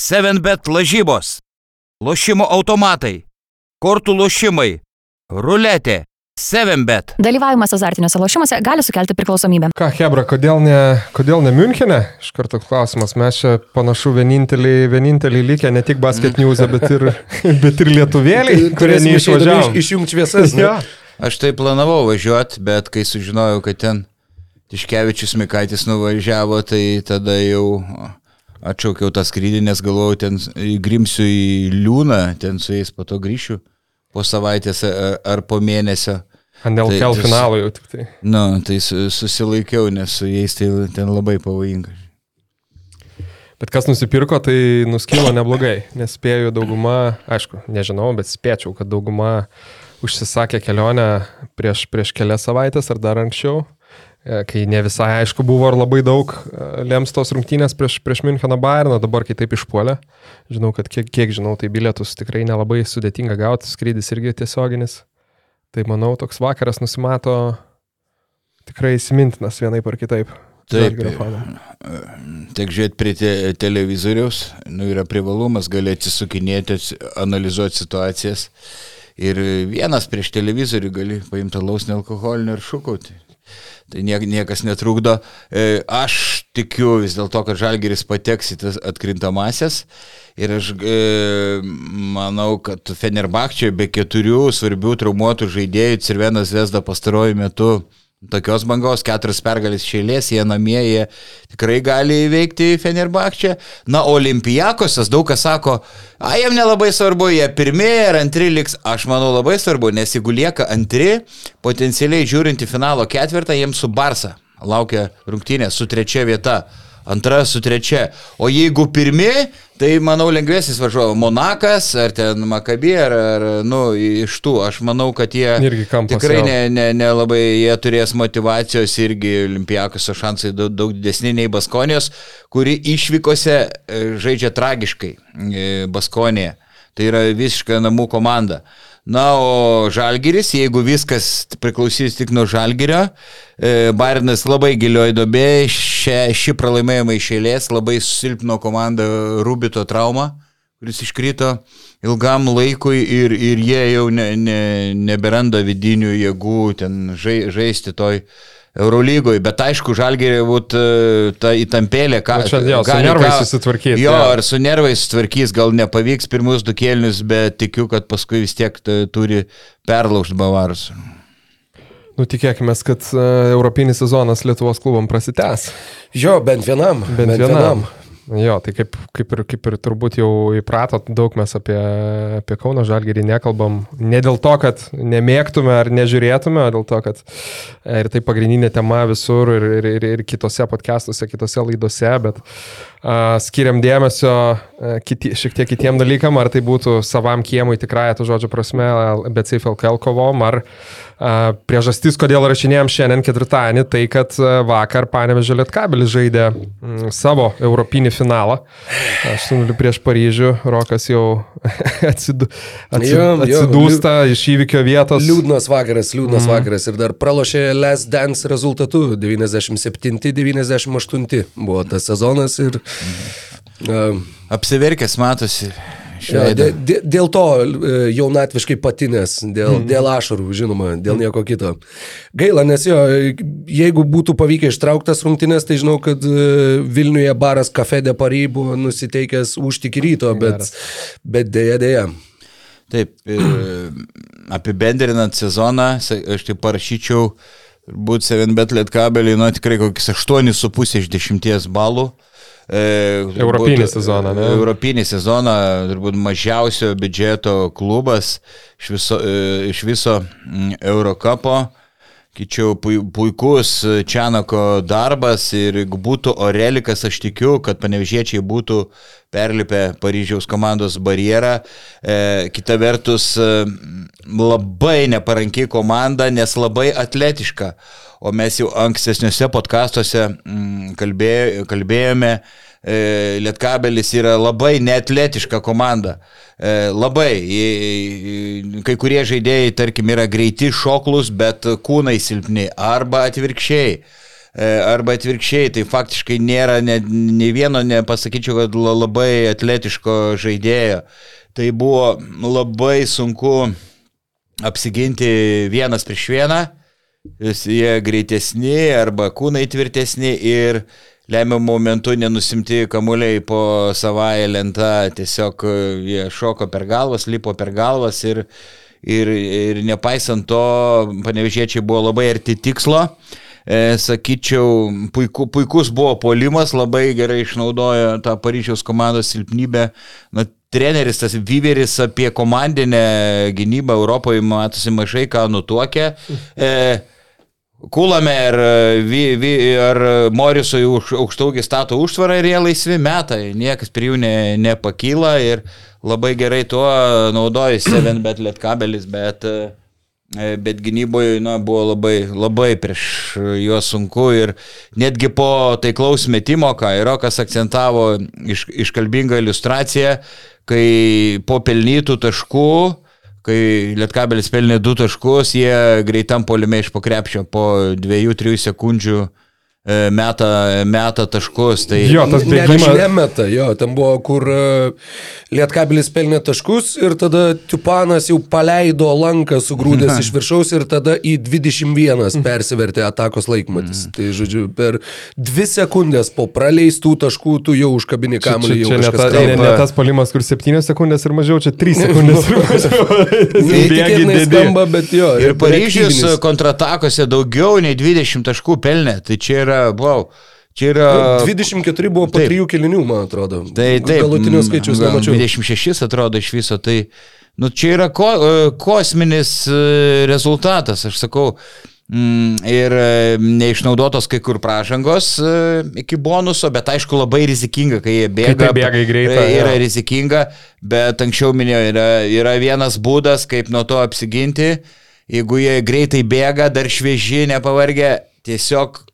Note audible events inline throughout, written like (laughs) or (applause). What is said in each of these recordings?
7bet lažybos, lošimo automatai, kortų lošimai, ruletė, 7bet. Dalyvavimas azartiniuose lošimuose gali sukelti priklausomybę. Ką, Hebra, kodėl ne, kodėl ne Münchene? Iš karto klausimas, mes čia panašu vieninteliai, vieninteliai likę ne tik basket news, bet ir, (laughs) bet ir lietuvėliai, kurie neišvažiavo. Iš, išjungti šviesas. (laughs) Ja. Aš tai planavau važiuoti, bet kai sužinojau, kad ten Tiškevičius Mikaitis nuvažiavo, tai tada jau atšaukiau tą skrydį, nes galvojau, ten grimsiu į liūną, ten su jais po to grįšiu po savaitės ar, ar po mėnesio. Dėl Tai- kel finalo jau tik tai. Nu, tai su- susilaikiau, nes su jais tai ten labai pavojinga. Bet kas nusipirko, tai nuskilo neblogai. Nespėjau dauguma, aišku, nežinau, bet spėčiau, kad dauguma užsisakė kelionę prieš, prieš kelias savaitės ar dar anksčiau, e, kai ne visai aišku buvo, ar labai daug e, lems tos rungtynės prieš, prieš Müncheną Bayerną, dabar kai taip išpuolė. Žinau, kad kiek, kiek žinau, tai bilietus tikrai nelabai sudėtinga gauti, skrydis irgi tiesioginis. Tai manau, toks vakaras nusimato tikrai įsimintinas vienaip ar kitaip. Taip, fanam. Tik žiūrėti prie te televizoriaus, nu, yra privalumas, gali atsisukinėti, ats- analizuoti situacijas. Ir vienas prieš televizorių gali paimti alaus nealkoholinio ir šūkauti. Tai niek, niekas netrukdo. E, Aš tikiu vis dėlto, kad Žalgeris pateks į tas atkrintamasias. Ir aš e, manau, kad Fenerbakčioje be keturių svarbių traumuotų žaidėjų Cirvenas Vesda pastaruoju metu tokios bangos, keturias pergalės šeilės, jie namie, jie tikrai gali įveikti Fenerbakčią. Na, Olimpijakosas daug kas sako, a, jiem nelabai svarbu, jie pirmie ar antri liks. Aš manau labai svarbu, nes jeigu lieka antri, potencialiai žiūrint į finalo ketvirtą, jiems su Barsa laukia rungtynė su trečia vieta. Antra su trečia. O jeigu pirmi, tai manau lengvesnis važiuoja Monakas ar ten Makabė ar, ar nu, iš tų. Aš manau, kad jie tikrai jau. ne, ne, nelabai jie turės motivacijos irgi Olimpijakos šansai daug, daug didesni nei Baskonijos, kuri išvykose e, žaidžia tragiškai e, Baskonėje. Tai yra visiškai namų komanda. Na, o Žalgiris, jeigu viskas priklausys tik nuo Žalgirio, e, Bairnas labai gilioji dobė, šia, šį pralaimėjimą išėlės, labai silpno komanda Rubito trauma, kuris iškrito ilgam laikui ir, ir jie jau ne, ne, neberanda vidinių jėgų ten žai, žaisti toj Eurolygoje, bet aišku, žalgerė būt e, ta įtampėlė, ką... Čia jo, su nervais susitvarkyt, Jo, jo. ar su nervais sutvarkys, gal nepavyks pirmus du kėlinius, bet tikiu, kad paskui vis tiek turi perlaužti Bavarus. Nu, tikėkime, kad uh, europinis sezonas Lietuvos klubam prasitęs. Jo, bent vienam. Bent, bent vienam. Jo, tai kaip, kaip, ir, kaip ir turbūt jau įpratot, daug mes apie, apie Kauno Žalgirį nekalbam. Ne dėl to, kad nemėgtume ar nežiūrėtume, o dėl to, kad e, ir tai pagrindinė tema visur ir, ir, ir, ir kitose podcastuose, kitose laidose, bet uh, skiriam dėmesio uh, kiti, šiek tiek kitiem dalykam, ar tai būtų savam kiemui tikrąją to žodžio prasme, bet safe LKL kovom, ar uh, priežastis, kodėl rašinėjom šiandien ketvirtadienį, tai kad uh, vakar Panevežė Lietkabelis žaidė mm, savo europinį finalą. 8-0 prieš Paryžių, Rokas jau (laughs) atsidu, atsid, Jo, jo, atsidūsta iš įvykio vietos. Liūdnas vakaras, liūdnas mm. vakaras ir dar pralošė Last Dance rezultatu 97-98 buvo tas sezonas ir mm. Apsiverkęs matosi. Ja, dėl to e, jaunatviškai patinės, dėl, mm. dėl ašarų, žinoma, dėl nieko kito. Gaila, nes jo, e, jeigu būtų pavykę ištrauktas rungtynės, tai žinau, kad e, Vilniuje baras Cafe de Paris buvo nusiteikęs už tik ryto, bet, bet dėja, dėja. Taip, (clears throat) apibendrinant sezoną, aš tai parašyčiau, būt 7bet lietkabelį, nu tikrai kokius 8,5 iš 10 balų. E, Europinį turbūt, sezoną, ne? Europinį sezoną, turbūt mažiausio biudžeto klubas iš viso, e, iš viso mm, Eurocapo. Kičiau pui- puikus Čianako darbas ir jeigu būtų Orelikas, aš tikiu, kad panevežiečiai būtų perlipę Paryžiaus komandos barjerą. E, kita vertus, e, labai neparanki komanda, nes labai atletiška. O mes jau ankstesniuose podkastuose mm, kalbėjo, kalbėjome, e, Lietkabelis yra labai neatletiška komanda. E, labai. Kai kurie žaidėjai, tarkim, yra greiti, šoklus, bet kūnai silpni. Arba atvirkščiai. arba atvirkščiai, tai faktiškai nėra ne, ne vieno, nepasakyčiau, kad labai atletiško žaidėjo. Tai buvo labai sunku apsiginti vienas prieš vieną, jie greitesni arba kūnai tvirtesni ir lemiamų momentų nenusimti kamuoliai po savąją lentą, tiesiog e, jie šoko per galvas, lipo per galvas ir, ir, ir nepaisant to, panevežėčiai buvo labai arti tikslo. E, sakyčiau, puiku, puikus buvo polimas, labai gerai išnaudojo tą Paryžiaus komandos silpnybę. Na, treneris, tas Viveris apie komandinę gynybą Europoje matosi mažai ką nutuokia. E, Kulame vi, vi, ar Morisui už, aukštaugį stato užtvarą ir jie laisvi metai, niekas prie jų ne, nepakyla ir labai gerai tuo naudojasi Seven Bet Lietkabelis, bet, bet gynyboje na, buvo labai, labai prieš juos sunku ir netgi po taiklaus metimo, ką Irokas akcentavo iš, iškalbingą iliustraciją, kai po pelnytų taškų kai Lietkabelis pelnė du taškus, jie greitam polime iš pokrepšio po 2-3 sekundžių meta, meta taškus. Tai... Jo, tas bėgimas. Ne, nemeta, jo, ten buvo, kur e, Lietkabilis pelnė taškus ir tada Tupanas jau paleido lanką sugrūdęs (laughs) iš viršaus ir tada į 21 (laughs) persivertė atakos laikmatis. Mm. Tai žodžiu, per 2 sekundės po praleistų taškų tu jau užkabini kamuolį. Čia, čia, čia ne, ta, ne, ne tas polimas, kur 7 sekundės ir mažiau, čia 3 sekundės. (laughs) Neįtikėtinai skamba, bet jo. Ir Paryžius kontratakose daugiau nei 20 taškų pelnė. Tai čia yra yra, wow. Čia yra. 24 buvo po 3 kilinių, man atrodo. Tai taip. Galutinio skaičiaus nemačiau. 26 atrodo iš viso. Tai, nu, čia yra ko, e, kosminis e, rezultatas, aš sakau. Ir e, neišnaudotos kai kur pražangos iki bonuso, bet aišku labai rizikinga, kai jie bėga. Kai tai bėga į greitą. Yra ja. rizikinga, bet anksčiau minėjau, yra, yra vienas būdas, kaip nuo to apsiginti. Jeigu jie greitai bėga, dar švieži, nepavargę, tiesiog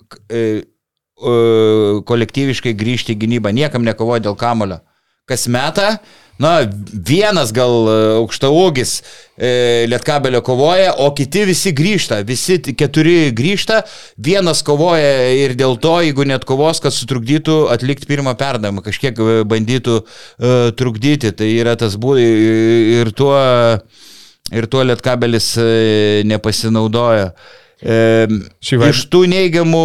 kolektyviškai grįžti į gynybą, niekam nekovoja dėl kamulio. Kas meta, na, vienas gal e, aukšta ūgis e, Lietkabelio kovoja, o kiti visi grįžta, visi keturi grįžta, vienas kovoja ir dėl to, jeigu net kovos, kad sutrukdytų atlikti pirmą perdavimą, kažkiek e, bandytų e, trukdyti, tai yra tas būdas ir tuo, ir tuo Lietkabelis e, nepasinaudoja. E, iš tų neigiamų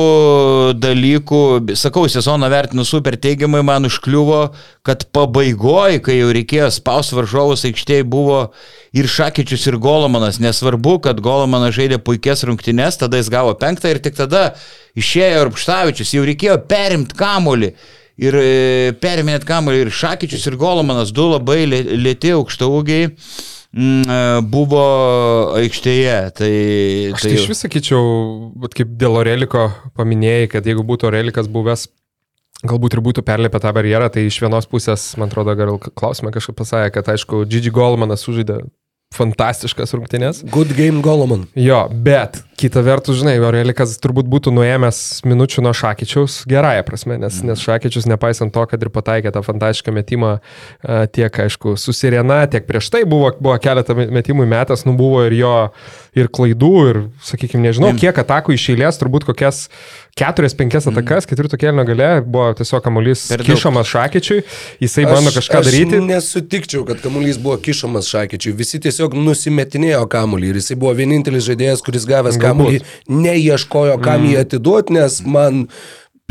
dalykų, sakau, sezoną vertinu super teigiamai, man užkliuvo, kad pabaigoje, kai jau reikėjo spaus varžovus aikštėje, buvo ir Šakyčius, ir Golomanas. Nesvarbu, kad Golomanas žaidė puikias rungtynes, tada jis gavo penktą ir tik tada išėjo Rupštavičius, jau reikėjo perimti kamolį. Ir e, periminėt kamolį ir Šakyčius, ir Golomanas, du labai lėti aukštaugiai. Mm, e, buvo aikštėje. Tai, Aš tai, tai iš vis sakyčiau, kaip dėl Oreliko paminėjai, kad jeigu būtų Orelikas buvęs galbūt ir būtų perlipę tą barjerą, tai iš vienos pusės, man atrodo, gal klausimą kažkaip pasakė, kad aišku, Gigi Golmanas sužaidė fantastiškas rungtynės. Good game Goloman. Jo, bet kita vertus, žinai, Aurelikas turbūt būtų nuėmęs minučių nuo Šakyčiaus gerąją prasme, nes, mm. nes Šakyčius, nepaisant to, kad ir pataikė tą fantastišką metimą, tiek, aišku, susirena, tiek prieš tai buvo, buvo keletą metimų metas, nu buvo ir jo ir klaidų, ir, sakykime, nežinau, kiek atakų iš eilės, turbūt kokias keturias, penkias mm. atakas, ketvirto kelio gale buvo tiesiog kamuolys kišamas šakyčiui, jisai aš, bando kažką aš daryti. Nesutikčiau, kad kamuolys buvo kišamas šakyčiui, visi tiesiog nusimetinėjo kamuolį ir jisai buvo vienintelis žaidėjas, kuris gavęs kamuolį, neieškojo kam mm. jį atiduoti, nes man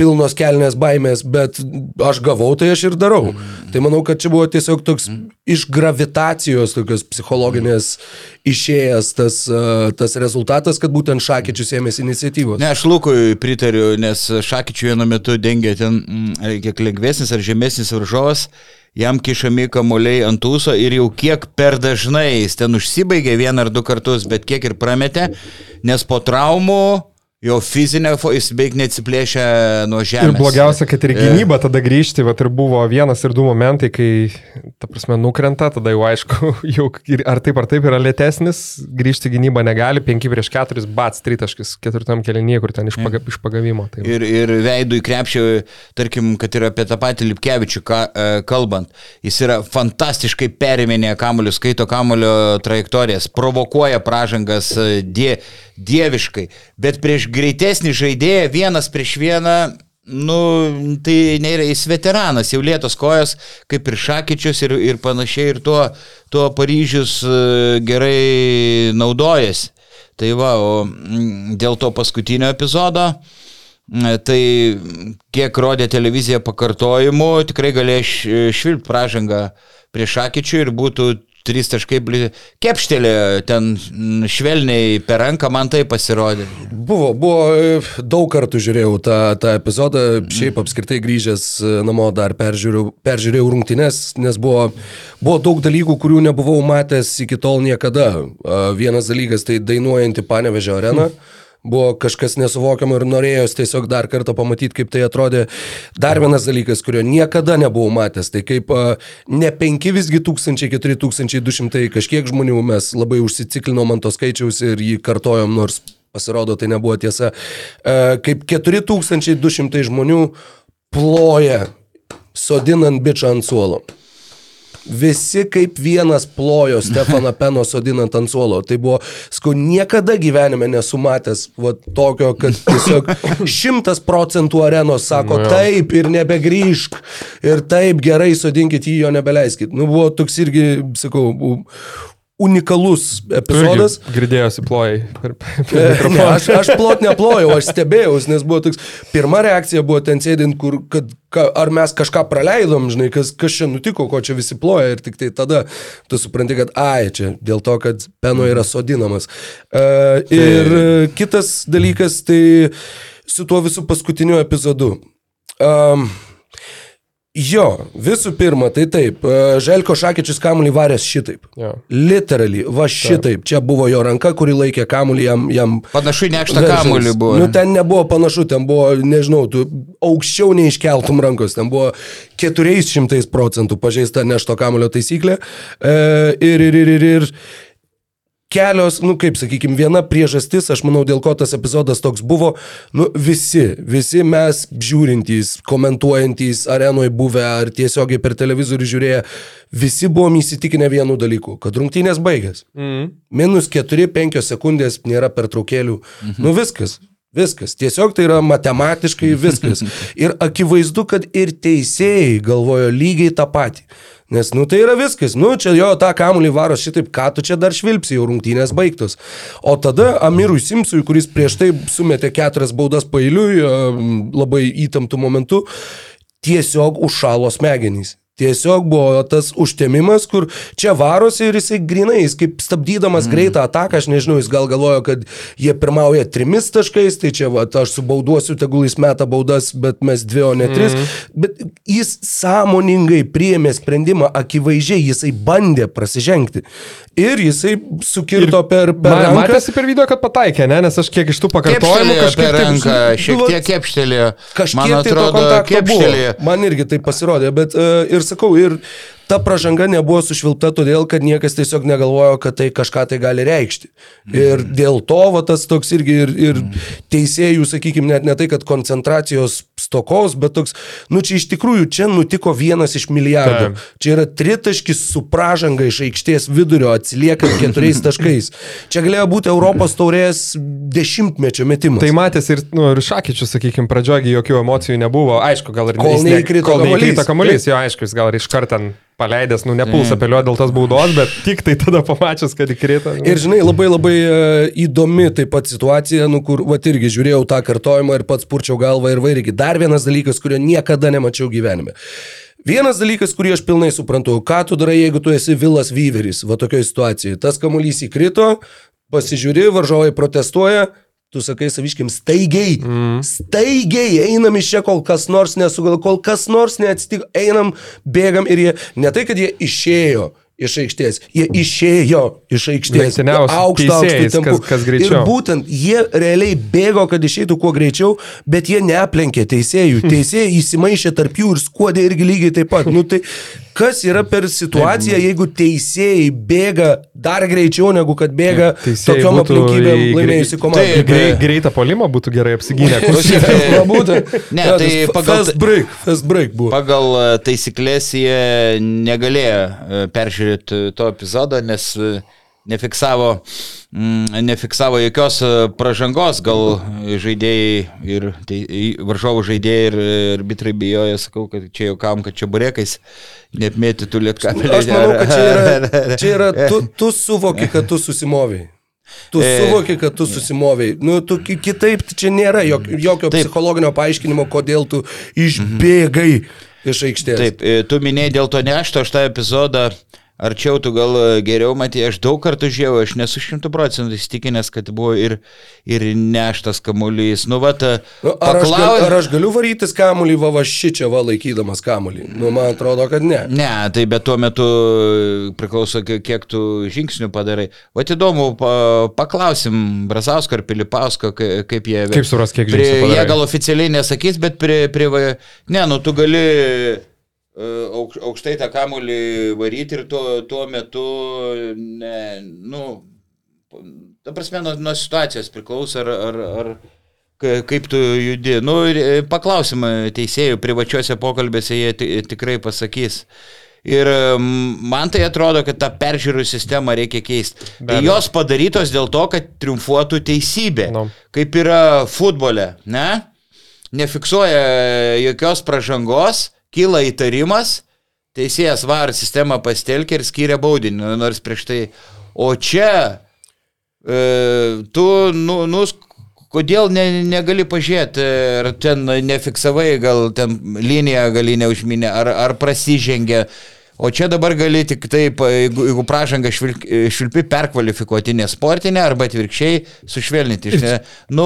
pilnos kelnės baimės, bet aš gavau, tai aš ir darau. Mm. Tai manau, kad čia buvo tiesiog toks mm. iš gravitacijos, tokios psichologinės išėjęs tas, tas rezultatas, kad būtent Šakyčius ėmėsi iniciatyvos. Ne, aš Lukui pritariu, nes Šakyčių vienu metu dengia ten mm, kiek lengvesnis ar žemesnis varžovas jam kišami kamuoliai ant ūso ir jau kiek per dažnai jis ten užsibaigė vieną ar du kartus, bet kiek ir prametė, nes po traumų Jo fizinė, jis beveik neatsiplėšia nuo žemės. Ir blogiausia, kad ir gynyba tada grįžti, va ir buvo vienas ir du momentai, kai ta prasme, nukrenta, tada jau aišku, (laughs) jau ar taip ar taip yra lėtesnis, grįžti gynybą negali, 5 prieš 4, bats, 3 taškis, ketvirtam kelinyje, kur ten iš, paga, iš pagavimo. Tai Ir, ir veidų į krepšį, tarkim, kad ir apie tą patį Lipkevičių ka, e, kalbant, jis yra fantastiškai periminėję kamuolius, skaito kamulio trajektorijas, provokuoja pražangas e, die, dieviškai, bet prieš greitesnį žaidėją vienas prieš vieną Nu, tai nėra, jis veteranas, jau lėtos kojos, kaip ir Šakyčius ir, ir panašiai, ir tuo, tuo Paryžius e, gerai naudojasi. Tai va, o mm, dėl to paskutinio epizodo, tai kiek rodė televizija pakartojimų, tikrai galėjo švilpti pražangą prie Šakyčių ir būtų trys taškai kepštelė ten švelniai per ranką, man tai pasirodė. Buvo, buvo, e, daug kartų žiūrėjau tą, tą epizodą, šiaip apskritai grįžęs e, namo dar peržiūrėjau, peržiūrėjau rungtynes, nes buvo, buvo daug dalykų, kurių nebuvau matęs iki tol niekada. Vienas dalykas tai dainuojanti Panevežio arena. Hmm buvo kažkas nesuvokiamo ir norėjos tiesiog dar kartą pamatyti, kaip tai atrodė. Dar vienas dalykas, kurio niekada nebuvau matęs, tai kaip ne 5 visgi 1000, 4200 kažkiek žmonių mes labai užsiciklinom ant to skaičiaus ir jį kartojom, nors pasirodo tai nebuvo tiesa, kaip 4200 žmonių ploja sodinant bičią ant suolo. Visi kaip vienas plojo Stefaną Peno sodinant ant suolo. Tai buvo, skau, niekada gyvenime nesumatęs va, tokio, kad tiesiog šimtas procentų arenos sako nu, taip ir nebegrįžk. Ir taip gerai sodinkit jį, jo nebeleiskit. Nu, buvo toks irgi, sakau, unikalus epizodas. Girdėjosi plojai. E, ne, aš, aš plot neplojau, aš stebėjau, nes buvo toks, pirma reakcija buvo ten sėdint, kur, kad, ka, ar mes kažką praleidom, žinai, kas, kas čia nutiko, ko čia visi ploja ir tik tai tada tu supranti, kad, ai, čia dėl to, kad peno yra sodinamas. Uh, ir tai... kitas dalykas, tai su tuo visų paskutiniu epizodu. Um, Jo, visų pirma, tai taip, e, Želko Šakyčius kamuolį varęs šitaip. Ja. Literally, va šitaip. Taip. Čia buvo jo ranka, kuri laikė kamuolį jam. jam panašu, nekšta kamuolį buvo. Nu, ten nebuvo panašu, ten buvo, nežinau, tu aukščiau neiškeltum rankos, ten buvo 400 procentų pažeista nešto kamulio taisyklė. E, ir, ir, ir, ir, ir kelios, nu kaip sakykime, viena priežastis, aš manau, dėl ko tas epizodas toks buvo, nu visi, visi mes žiūrintys, komentuojantys arenoje buvę ar tiesiogiai per televizorių žiūrėję, visi buvom įsitikinę vienu dalyku, kad rungtynės baigės. Mm. Minus 4-5 sekundės nėra pertraukėlių. Mhm. Nu viskas. Viskas. Tiesiog tai yra matematiškai viskas. (laughs) Ir akivaizdu, kad ir teisėjai galvojo lygiai tą patį. Nes, nu, tai yra viskas. Nu, čia jo tą kamuolį varo šitaip, ką tu čia dar švilpsi, jau rungtynės baigtos. O tada Amirui Simsui, kuris prieš tai sumetė keturias baudas pailiui, labai įtamptų momentų, tiesiog užšalo smegenys. Tiesiog buvo tas užtemimas, kur čia varosi ir jisai grinai, jis kaip stabdydamas mm. greitą ataką, aš nežinau, jis gal galvojo, kad jie pirmauja trimis taškais, tai čia va, aš subauduosiu, tegul jis meta baudas, bet mes dvi, o ne tris. Mm. Bet jis sąmoningai priėmė sprendimą, akivaizdžiai jisai bandė prasižengti. Ir jisai sukirto ir per, per man. Matėsi per video, kad pataikė, ne? nes aš kiek iš tų pakartojimų kažkaip... Ranką, šiek tiek kepštelėjo. Kažkiek man atrodo, tai to kontakto kepštelėjo. buvo. Man irgi tai pasirodė, bet uh, ir sakau, ir ta pažanga nebuvo sušvilpta todėl, kad niekas tiesiog negalvojo, kad tai kažką tai gali reikšti. Ir mhm. dėl to va, tas toks irgi ir, ir mhm. teisėjų, sakykime, net ne tai, kad koncentracijos stokos, bet toks, nu čia iš tikrųjų, čia nutiko vienas iš milijardų. Taip. Čia yra tritaškis su pražanga iš aikštės vidurio, atsiliekant keturiais (laughs) taškais. Čia galėjo būti Europos taurės dešimtmečio metimas. Tai matėsi ir, nu, ir Šakyčių, sakykime, pradžiogi jokių emocijų nebuvo. Aišku, gal ir kol neįkrito kamuolys. kamuolys, jo, aišku, jis gal ir iš karto paleidęs, nu, nepuls mm. apeliuoti dėl tos baudos, bet tik tai tada pamačius, kad įkrito. Nu. Ir žinai, labai labai e, įdomi taip pat situacija, nu, kur, va, irgi žiūrėjau tą kartojimą ir pats purčiau galvą ir vairigi. Dar vienas dalykas, kurio niekada nemačiau gyvenime. Vienas dalykas, kurį aš pilnai suprantu, ką tu darai, jeigu tu esi Vilas Vyveris, va tokioje situacijoje. Tas kamuolys įkrito, pasižiūri, varžovai protestuoja, tu sakai saviškim, staigiai, mm. staigiai einam iš čia, kol kas nors nesugal, kol kas nors neatsitiko, einam, bėgam ir jie, ne tai, kad jie išėjo iš aikštės, jie išėjo iš aikštės. Aukšto, aukšto tempu. Kas, kas greičiau. ir būtent jie realiai bėgo, kad išeitų kuo greičiau, bet jie neaplenkė teisėjų. (laughs) Teisėjai įsimaišė tarp jų ir skuodė irgi lygiai taip pat. Nu, tai kas yra per situacija, jeigu teisėjai bėga dar greičiau negu kad bėga Teisėjai tokiom aplinkybėm į- laimėjusi komanda. Į grei, greitą polimą būtų gerai apsigynę. Klausyk, Ne, tai pagal- Fast break, fast break buvo. Pagal e, taisyklės jie negalėjo e, peržiūrėti to epizodo, nes e, nefiksavo, mm, nefiksavo jokios e, pražangos, gal žaidėjai ir tai, varžovų žaidėjai ir arbitrai bijojo, sakau, kad čia jau kam, kad čia burekais neapmėtytų lietkabelį. Aš manau, kad čia yra, (laughs) čia yra tu, tu suvoki, kad tu susimoviai. Tu E, suvoki, kad tu susimoviai. Nu, tu ki- kitaip čia nėra jok, jokio Taip. psichologinio paaiškinimo, kodėl tu išbėgai iš aikštės. Taip, e, tu minėjai dėl to nešto, aš tą epizodą arčiau tu gal e, geriau matė, aš daug kartų žiūrėjau, aš nesu šimtų procentų įstikinęs, kad buvo ir, ir neštas kamuolys. Nu, va, Nu, ar, aš gal, ar aš galiu varytis kamuolį vavaši čia va laikydamas kamuolį? Nu, man atrodo, kad ne. Ne, tai bet tuo metu priklauso, kiek tu žingsnių padarai. O įdomu, pa, paklausim Brazausko ar Pilipausko, ka- kaip jie... Kaip suras, kiek prie, žingsnių Jie padarai? gal oficialiai nesakys, bet prie... prie va- ne, nu tu gali e, aukštai tą kamulį varyti ir tuo, tuo metu, ne, nu, ta prasme, nuo, nuo situacijos priklauso, ar, ar, ar ka- kaip tu judi. Nu, ir, e, paklausim e, teisėjų privačiuose pokalbėse, jie ti- tikrai pasakys. Ir man tai atrodo, kad tą peržiūrų sistemą reikia keisti. Tai jos padarytos dėl to, kad triumfuotų teisybė. Nu. Kaip yra futbole, ne? Nefiksuoja jokios pražangos, kyla įtarimas, teisėjas var sistemą pastelkia ir skiria baudinį, nors prieš tai. O čia e, tu, nu, nu, kodėl ne, negali pažiūrėti, ar ten nefiksavai, gal ten liniją gali neužminę, ar, ar prasižengė. O čia dabar gali tik taip, jeigu, jeigu pražanga švilp, švilpi perkvalifikuoti nesportinę arba atvirkščiai sušvelninti. Ir, nu,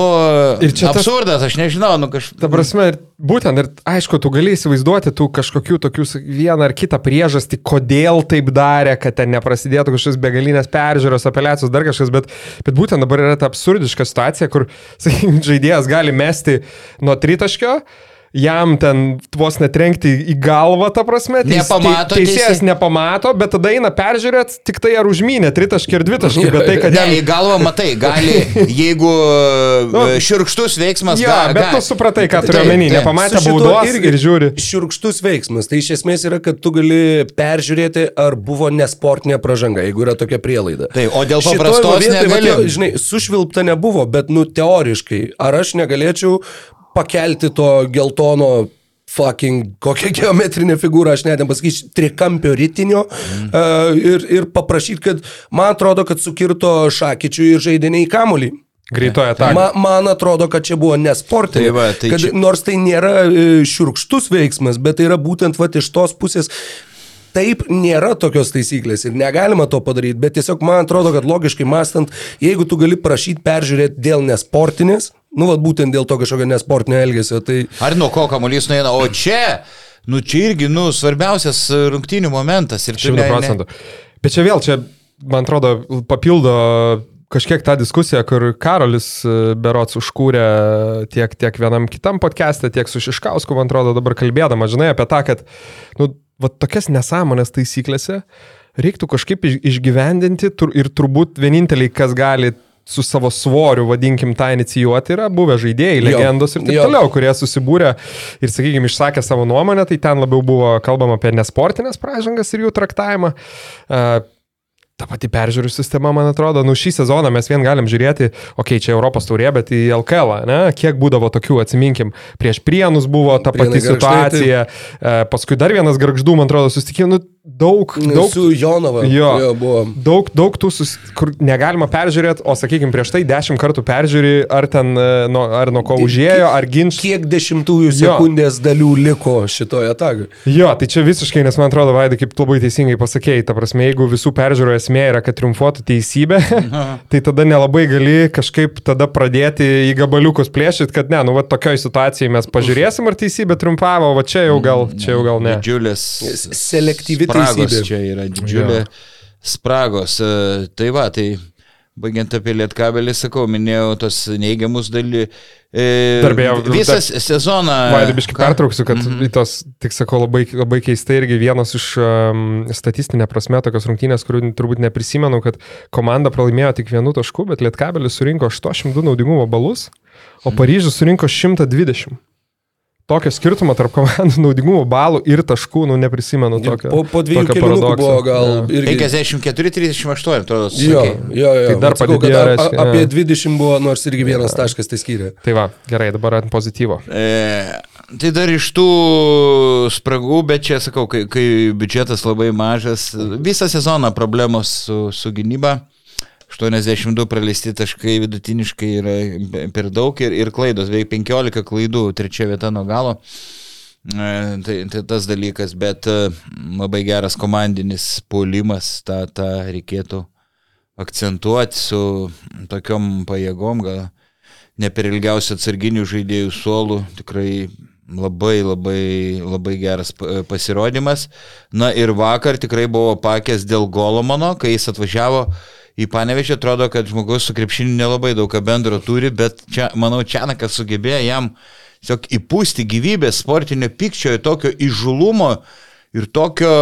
ir čia tas- absurdas, aš nežinau, nu kažkaip. Ta prasme, ir būtent, ir aišku, tu gali įsivaizduoti tų kažkokių tokių vieną ar kitą priežastį, kodėl taip darė, kad ten neprasidėtų kažkokios begalinės peržiūros, apeliacijos, dar kažkas, bet, bet būtent dabar yra ta absurdiška situacija, kur, (laughs) sakykime, žaidėjas gali mesti nuo tritaškio. Jam ten vos netrenkti į galvą, ta prasme. teis- Nepamato tei- Teisėjas teisė- nepamato, bet tada eina peržiūrėti tik tai ar užmynė tritaškį ir dvitaškį, bet tai, kad Ne, jam... į galvą matai, gali, (laughs) jeigu Nu, nu, širkštus veiksmas, Jo, ga, bet ga- tu supratai, ką turiu omeny, nepamatė baudos irgi ir žiūri. Šiurkštus veiksmas. Tai iš esmės yra, kad tu gali peržiūrėti, ar buvo nesportinė pražanga, jeigu yra tokia prielaida. Taip, o dėl paprastos vietoj, va, negali. tie, Žinai, sušvilpta nebuvo, bet, nu, teoriškai, ar aš negalėčiau pakelti to geltono fucking kokią geometrinę figūrą, aš net nepasakysiu, trikampio rytinio mm. uh, ir, ir paprašyti, kad man atrodo, kad sukirto šakyčių ir žaidė ne į kamolį. Greitoje atakoje. Ma, man atrodo, kad čia buvo nesportinė. Tai va, tai kad, čia- Nors tai nėra e, šiurkštus veiksmas, bet tai yra būtent va, iš tos pusės. Taip nėra tokios taisyklės ir negalima to padaryti, bet tiesiog man atrodo, kad logiškai mąstant, jeigu tu gali prašyti peržiūrėti dėl nesportinės, nu, va, būtent dėl to kažkokio nesportinio elgesio, tai Ar nuo ko kamuolys nueina, o čia, nu čia irgi, nu, svarbiausias rungtynių momentas. Šimtų ne- ne- procentų. Bet čia vėl, čia, man atrodo, papildo kažkiek tą diskusiją, kur Karolis e, Berots užkūrė tiek, tiek vienam kitam podcast'e, tiek su Šiškausku, man atrodo, dabar kalbėdama, žinai, apie tą, kad, nu, va, tokias nesąmonės taisyklėse reiktų kažkaip iš- išgyvendinti ir turbūt vieninteliai, kas gali su savo svoriu, vadinkim, tą inicijuoti, yra buvę žaidėjai, Jo, legendos ir taip jo. toliau, kurie susibūrė ir, sakykime, išsakė savo nuomonę, tai ten labiau buvo kalbama apie nesportinės pražangas ir jų traktavimą. Ta pati peržiūrų sistema, man atrodo, nu šį sezoną mes vien galim žiūrėti, okei, okay, čia Europos taurė, bet į LKL, ne, kiek būdavo tokių, atsiminkim, prieš prienus buvo ta Prienai pati Gargždai, situacija, e, paskui dar vienas garždų, man atrodo, susitikimų, nu, daug, daug, su Jonava Jo. jo, buvo. daug, daug tų, sus, kur negalima peržiūrėti, o, sakykime, prieš tai dešimt kartų peržiūri, ar ten, nuo, ar nuo ko užėjo, ar ginčas. Kiek dešimtųjų Jo. sekundės dalių liko šitoje atagoje? Jo, tai čia visiškai, nes man atrodo, Vaidai, kaip labai teisingai pasakėjai, ta prasme, jeigu visų peržiūrų esmė yra, kad triumfuotų teisybė, (laughs) tai tada nelabai gali kažkaip tada pradėti į gabaliukus plėšyti, kad ne, nu, va, tokioj situacijai mes pažiūrėsim, ar teisybė triumfavo, o va čia jau gal, čia jau gal ne. Didžiulės Selektyvi spragos teisybė. čia yra didžiulė Jo. spragos. E, Tai va, tai baigiant apie lietkabelį, sakau, minėjau tos neigiamus dalykus. E, Darbėjau, visas dar, sezoną. Vaidybiškai pertrauksiu, kad mm -hmm. tos, tik sakau, labai, labai keistai irgi vienas iš um, statistinė prasme tokios rungtynės, kurių turbūt neprisimenu, kad komanda pralaimėjo tik vienu tašku, bet lietkabelis surinko 82 naudingumo balus, o Paryžius surinko 120 tokio skirtumo tarp komandų (laughs) naudingumo balų ir taškų, nu neprisimenu tokio. Po, po dviejų kelių buvo gal ja. irgi... 54-38, atrodo. Jo, jo, jo. Tai dar sakau, padidėjo, a, a, apie ja. 20 buvo, nors irgi vienas taškas tai skyrė. Tai va, gerai, dabar ant pozityvo. E, tai dar iš tų spragų, bet čia sakau, kai, kai biudžetas labai mažas, visą sezoną problemos su, su gynyba. 82 praleisti taškai vidutiniškai yra per daug ir, ir klaidos, beveik 15 klaidų, trečia vieta nuo galo. E, tai, tai tas dalykas, bet e, labai geras komandinis puolimas, tą, tą reikėtų akcentuoti su tokiom pajėgom, gal ne per ilgiausią atsarginių žaidėjų suolų, tikrai labai labai labai geras pasirodymas. Na ir vakar tikrai buvo pakęs dėl Golomano, kai jis atvažiavo į Panevežį atrodo, kad žmogus su krepšiniu nelabai daug ką bendro turi, bet čia, manau, Čianakas sugebėjo jam tiesiog įpūsti gyvybės sportinio pykčio, tokio įžulumo ir tokio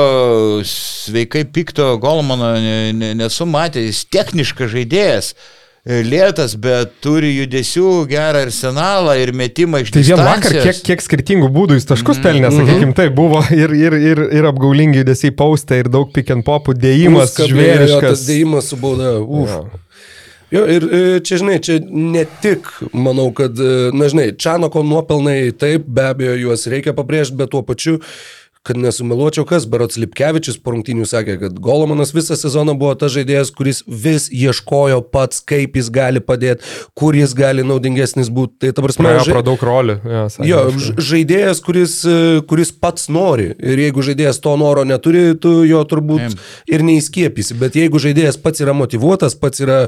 sveikai pikto Golmano nesu matęs, jis techniškas žaidėjas. E, lėtas, bet turi judesių, gerą arsenalą ir metimą iš Tai vien vakar, kiek, kiek skirtingų būdų jis taškus pelnė, mm -hmm. sakykime, tai buvo ir, ir, ir, ir apgaulingi judesiai paustė, ir daug pick and popų, dėjimas, žvėriškas. Dėjimas su bauda, uf. Ja. Jo, ir e, čia, žinai, čia ne tik, manau, kad, e, na, žinai, Čanoko nuopelnai taip, be abejo, juos reikia pabrėžti, bet tuo pačiu kad nesumeluočiau, kas Berots Lipkevičius po rungtynių sakė, kad Golomanas visą sezoną buvo tas žaidėjas, kuris vis ieškojo pats, kaip jis gali padėti, kur jis gali naudingesnis būti. Tai ta prasme, ža... pro daug rolių. Ja, jo, žaidėjas, kuris, kuris pats nori. Ir jeigu žaidėjas to noro neturi, tu jo turbūt ir neįskiepysi. Bet jeigu žaidėjas pats yra motivuotas, pats yra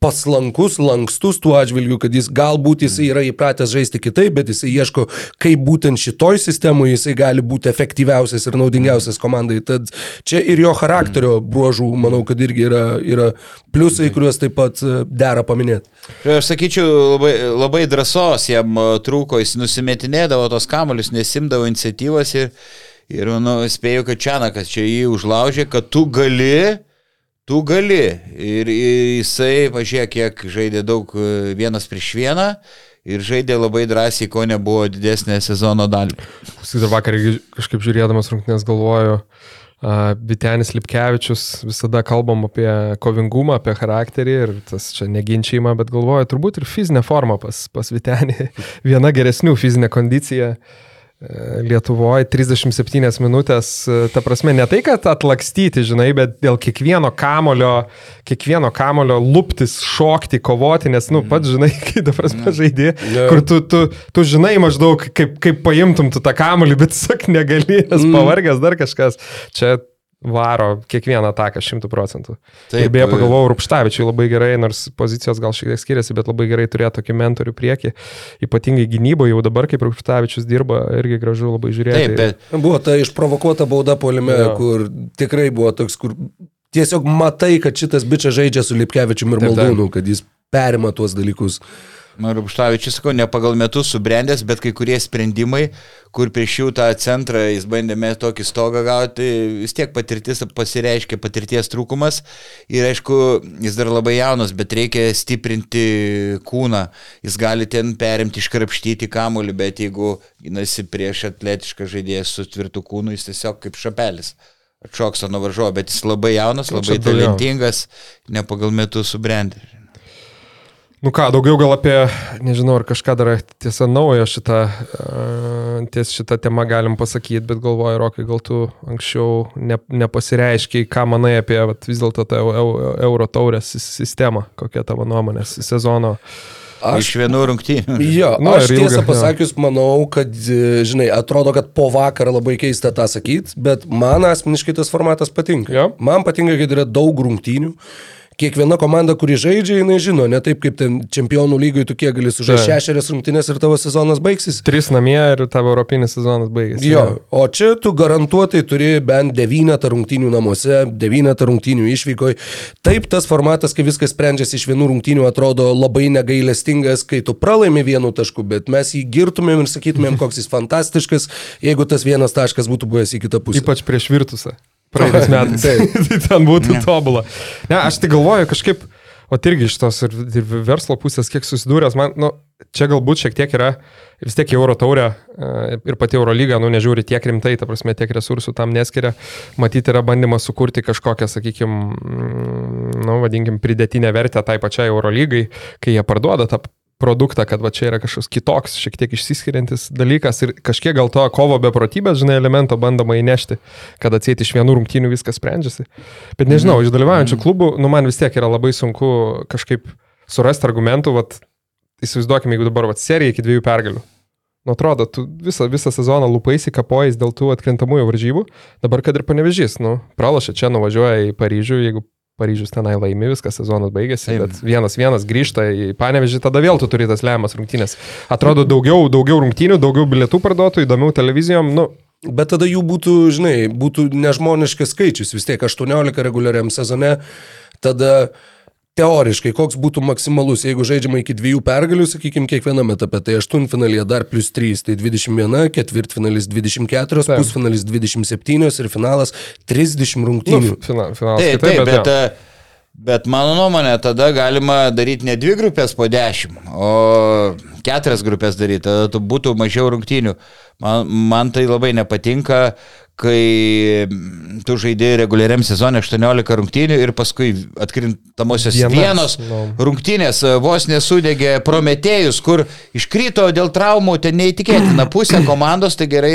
paslankus, lankstus tuo atžvilgiu, kad jis galbūt jisai yra įpratęs žaisti kitaip, bet jisai ieško, kaip būtent šitoj sistemoje jisai gali būti efektyviausias ir naudingiausias komandai. Tad čia ir jo charakterio bruožų, manau, kad irgi yra, yra pliusai, kuriuos taip pat e, dera paminėti. Aš sakyčiau, labai, labai drąsos jam e, trūko, jis nusimetinėdavo tos kamuolius, nesimdavo iniciatyvas ir, ir nu, spėjau, kad Čianakas čia jį užlaužė, kad tu gali Tu gali. Ir jisai, pažiūrėk, kiek žaidė daug e, vienas prieš vieną ir žaidė labai drąsiai, ko nebuvo didesnė sezono dalį. Dar vakar kažkaip žiūrėdamas rungtynės galvoju, Vitenis Lipkevičius visada kalbam apie kovingumą, apie charakterį ir tas čia neginčiama, bet galvoju, turbūt ir fizinė forma pas, pas Vitenį, (laughs) viena geresnių fizinė kondicija. Lietuvoje 37 minutės, ta prasme, ne tai, kad atlakstyti, žinai, bet dėl kiekvieno kamulio, kiekvieno kamulio luptis, šokti, kovoti, nes, nu, pats žinai, (laughs) kai, ta prasme, žaidži, kur tu, tu, tu žinai maždaug, kaip, kaip paimtum tu tą kamulį, bet sak negali, nes mm. pavargęs dar kažkas. Čia varo kiekvieną ataką šimtų procentų. Taip, ir beje, e, pagalvojau, Rupštavičiui labai gerai, nors pozicijos gal šiek tiek skiriasi, bet labai gerai turėti tokį mentorių priekį, ypatingai gynyboje, jau dabar kaip Rupštavičius dirba, irgi gražu labai žiūrėti. Taip, bet buvo ta išprovokuota bauda polime, ja. kur tikrai buvo toks, kur tiesiog matai, kad šitas bičias žaidžia su Lipkevičiu ir Maldūnu, kad jis perima tuos dalykus. Rupštavičius, sakau, ne pagal metus subrendęs, bet kai kurie sprendimai, kur prieš jų tą centrą jis bandėme tokį stogą gauti, vis tiek patirtis pasireiškia patirties trūkumas. Ir aišku, jis dar labai jaunas, bet reikia stiprinti kūną, jis gali ten perimti, iškrapštyti kamuolį, bet jeigu ginasi prieš atletišką žaidėją su tvirtu kūnu, jis tiesiog kaip šapelis atšoksta nuo varžovo, bet jis labai jaunas, labai talentingas, ne pagal metus subrendęs. Nu ką, daugiau gal apie, nežinau, ar kažką dar tiesa naujo šitą, ties šitą temą galim pasakyti, bet galvoju, Rokai, gal tu anksčiau ne, nepasireiškiai, ką manai apie vat, vis dėlto tą euro taurės sistemą, kokia tavo nuomonė sezono. Aš, iš vienų rungtynių. Jo, nu, aš tiesą pasakius, manau, kad, žinai, atrodo, kad po vakar labai keista tą sakyti, bet man asmeniškai tas formatas patinka. Jo. Man patinka, kad yra daug rungtynių kiekviena komanda, kuri žaidžia, jinai žino, ne taip kaip ten čempionų lygai, tu kiek gali sužaisti šešerias rungtynės ir tavo sezonas baigsis. Trys namie ir tavo europinis sezonas baigėsi. Jo, o čia tu garantuotai turi bent devynetą rungtynių namuose, devynetą rungtynių išvykoj. Taip, tas formatas, kai viskas sprendžiasi iš vienų rungtynių, atrodo labai negailestingas, kai tu pralaimi vienu tašku, bet mes jį girtumėm ir sakytumėm, (laughs) koks jis fantastiškas, jeigu tas vienas taškas būtų buvęs į kitą pusę. Ypač prieš virtusą. Praeitais (laughs) metais. Taip. (laughs) tai ten būtų tobulą. Ne, aš tik galvoju kažkaip, o irgi iš tos ir, ir verslo pusės, kiek susidūręs, man, nu, čia galbūt šiek tiek yra, vis tiek Euro taurę e, ir pati Euro lyga, nu, nežiūri tiek rimtai, ta prasme, tiek resursų tam neskiria. Matyti yra bandymas sukurti kažkokią, sakykime, nu, vadinkim, pridėtinę vertę tai pačiai Euro lygai, kai jie parduoda tą produktą, kad va čia yra kažkoks kitoks, šiek tiek išsiskiriantis dalykas ir kažkiek gal to kovo beprotybės, žinai, elemento bandoma įnešti, kad atsėti iš vienų rungtynių viskas sprendžiasi. Bet nežinau, iš dalyvaujančių klubų, nu man vis tiek yra labai sunku kažkaip surasti argumentų, vat, įsivaizduokime, jeigu dabar vat, serija iki dviejų pergalių. Nu, atrodo, tu visą, visą sezoną lupaisi kapojais dėl tų atkrintamųjų varžybų, dabar kad ir panevežys, nu, pralašė čia, nuvažiuoja į Paryžių, jeigu Paryžius tenai laimi, viskas sezonas baigėsi, Taip. bet vienas vienas grįžta į Panevežį, tada vėl tu turi tas lemiamas rungtynės. Atrodo, daugiau, daugiau rungtynių, daugiau bilietų parduotų, įdomiau televizijom, nu, Bet tada jų būtų, žinai, būtų nežmoniškas skaičius, vis tiek 18 reguliariam sezone, tada teoriškai koks būtų maksimalus, jeigu žaidžiama iki dviejų pergalių, sakykime, kiekviename etape, tai aštuntfinalėje dar plus 3, tai 21, ketvirtfinalis 24, Taip. pusfinalis 27 ir finalas 30 rungtynių. nu fina, finalas. Taip, kitaip, taip, bet, bet, bet mano nuomonė, tada galima daryti ne dvi grupės po dešimt, o keturias grupės daryti, tada tu būtų mažiau rungtynių. Man, man tai labai nepatinka, kai mm, tu žaidėjai reguliariam sezonė 18 rungtynių ir paskui atkrintamosios Vienas, vienos nu. rungtynės e, vos nesudegė Prometėjus, kur iškrito dėl traumų, ten neįtikėtina pusė komandos, tai gerai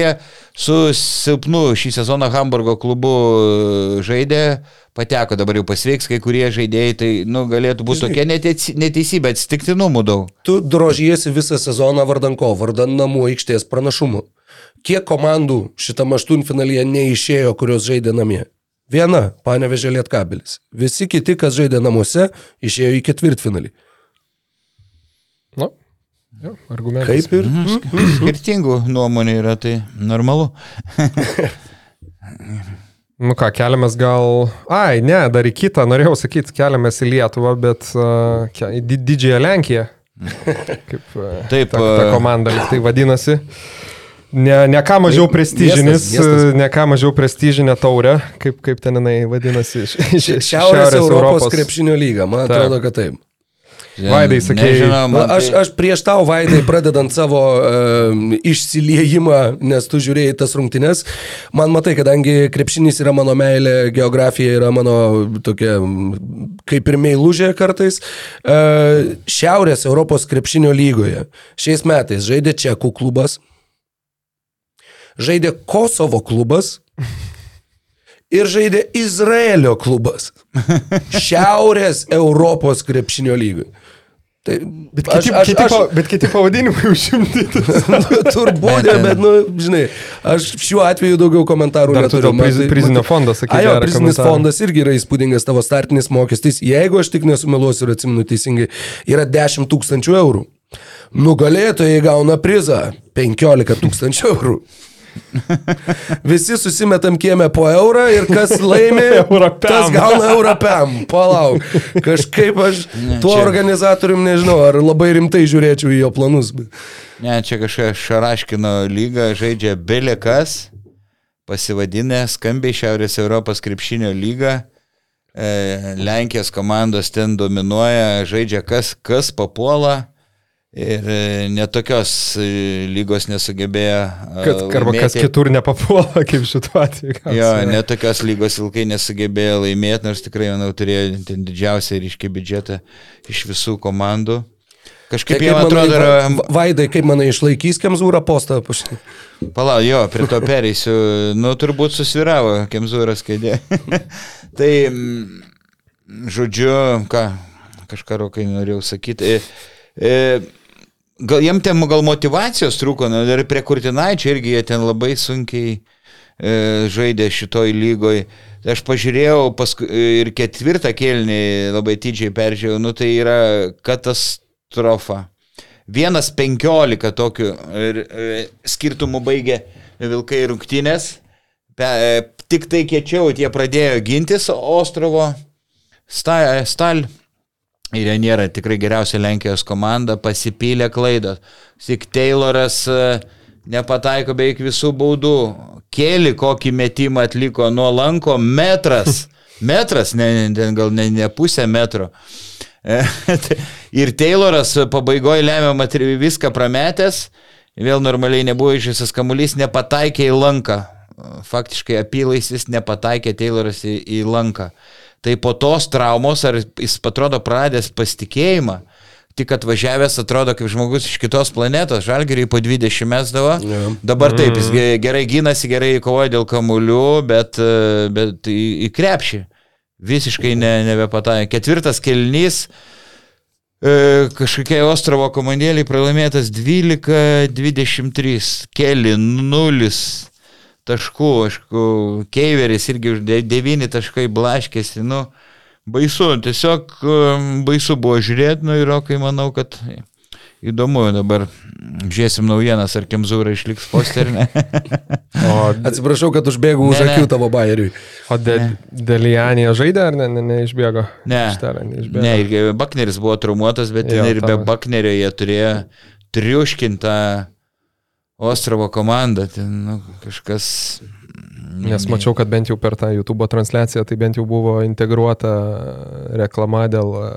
su silpnu šį sezoną Hamburgo klubu e, žaidė, pateko dabar jau pasveiks kai kurie žaidėjai, tai nu, galėtų būti tokia neteisybė, atsitiktinumų daug. Tu drožiesi visą sezoną vardan ko? Vardan namų aikštės pranašumų. Kiek komandų šitam aštuntfinalyje neišėjo, kurios žaidė namie? Viena, panevežė Lietkabelis. Visi kiti, kas žaidė namuose, išėjo į ketvirtfinalį. Nu, jo, argumentas. Kaip ir? Mhm. Skirtingų nuomonių yra, tai normalu. Nu ką, keliamės gal... Ai, ne, dar į kitą, norėjau sakyti, keliamės į Lietuvą, bet uh, ke- į di didžiąją Lenkiją. Kaip uh, Taip, ta, ta komanda tai vadinasi. Ne, ne ką mažiau prestižinis, miestas, miestas. ne ką mažiau prestižinė taurė, kaip, kaip ten jinai vadinasi. Iš, iš, iš Šiaurės Europos krepšinio lyga, man Taip. atrodo, kad taip. Vaidai, sakei- Nežinau, Na, man aš, tai- aš prieš tau, Vaidai, pradedant savo uh, išsiliejimą, nes tu žiūrėjai tas rungtynes, man matai, kadangi krepšinis yra mano meilė, geografija yra mano tokia kaip ir meilužė kartais, uh, Šiaurės Europos krepšinio lygoje šiais metais žaidė Čekų klubas, žaidė Kosovo klubas. Ir žaidė Izraelio klubas. Šiaurės Europos krepšinio lygoje. Tai, Bet kiti, aš, kiti, aš, bet kiti pavadinimai (laughs) užimti. (laughs) Turbūt, Bet, bet, nu, žinai, aš šiuo atveju daugiau komentarų Dar tu neturiu. priz, tai- prizinio tai- fondo sakai. A, jo, prizinis komentarą. fondas irgi yra įspūdingas tavo startinis mokestis. Jeigu aš tik nesumeluosiu ir atsimenu teisingai, yra 10 tūkstančių eurų. Nugalėtojai gauna prizą 15 tūkstančių eurų. (laughs) Visi susimetam kiemę po eurą ir kas laimi, (laughs) tas gauna europem. Palauk. Kažkaip aš Ne, tuo čia- organizatorium nežinau, ar labai rimtai žiūrėčiau į jo planus. Ne, čia kažkokia Šaraškino lyga žaidžia Belekas, pasivadinę skambiai Šiaurės Europos krepšinio lyga. E, Lenkijos komandos ten dominuoja, žaidžia kas, kas papuola. Ir e, netokios e, lygos nesugebėjo. e, Kad arba kas laimėti. kitur nepapuola, kaip šituo atveju. Jo, netokios lygos ilgai nesugebėjo laimėti, nors tikrai, manau, turėjo ten didžiausią ryškiai biudžetą iš visų komandų. Kažkaip Tai kaip atrodo, yra... Va- Vaidai, kaip manai, išlaikys Kemzūrą postą? Palauk, jo, prie to pereisiu. Nu, turbūt susviravo Kemzūras kėdė. (laughs) tai, žodžiu, ką, kažką rokai norėjau sakyti. E, e, gal jiem ten gal motivacijos trūko, nu, ir prie Kurtinaičio irgi jie ten labai sunkiai e, žaidė šitoj lygoj. Tai aš pažiūrėjau paskui, ir ketvirtą kelnį labai didžiai peržiūrėjau, nu tai yra katastrofa. Vienas penkiolika tokių ir, e, skirtumų baigė Vilkai rungtynės. Pe, e, tik tai kiečiau tie pradėjo gintis Ostrovo sta, Stal. Ir jie nėra tikrai geriausia Lenkijos komanda, pasipylė klaidos. Tik Tayloras e, nepataiko beveik visų baudų. Kėli kokį metimą atliko nuo lanko metras. (laughs) Metras, ne, ne, gal ne, ne pusę metro. (laughs) ir Tayloras pabaigoje lemiamą viską prametęs, vėl normaliai nebuvo išvisas kamuolys, nepataikė į lanką. Faktiškai apylaisis nepataikė Tayloras į, į lanką. Tai po tos traumos, ar jis atrodo pradės pasitikėjimą, tik atvažiavęs atrodo kaip žmogus iš kitos planetos, žalgeriai po 20 mesdavo. Yeah. Dabar taip, jis mm. gerai gynasi, gerai kovoja dėl kamuolių, bet, bet į, į krepšį visiškai ne, nebepataikė. Ketvirtas kelnys, e, kažkokiai Ostrovo komandėliai pralaimėtas 12-23, keli 0 taškų, aišku, Keiveris irgi už 9 taškai blaškėsi, nu, baisu, tiesiog um, baisu buvo žiūrėti, nu ir kai manau, kad įdomu dabar žiūrėsim naujienas, ar Kemzūra išliks posterinė. o, (laughs) Atsiprašau, kad užbėgau už akių tavo bairiui. O de, Delianija žaidė ar ne, ne, neišbėgo? Ne, Štarą, neišbėgo. ne, Bakneris buvo traumuotas, bet jo, ir be Baknerio jie turėjo triuškintą Ostrovo komanda, ten nu, kažkas. Nes mačiau, kad bent jau per tą YouTube transliaciją tai bent jau buvo integruota reklama dėl e,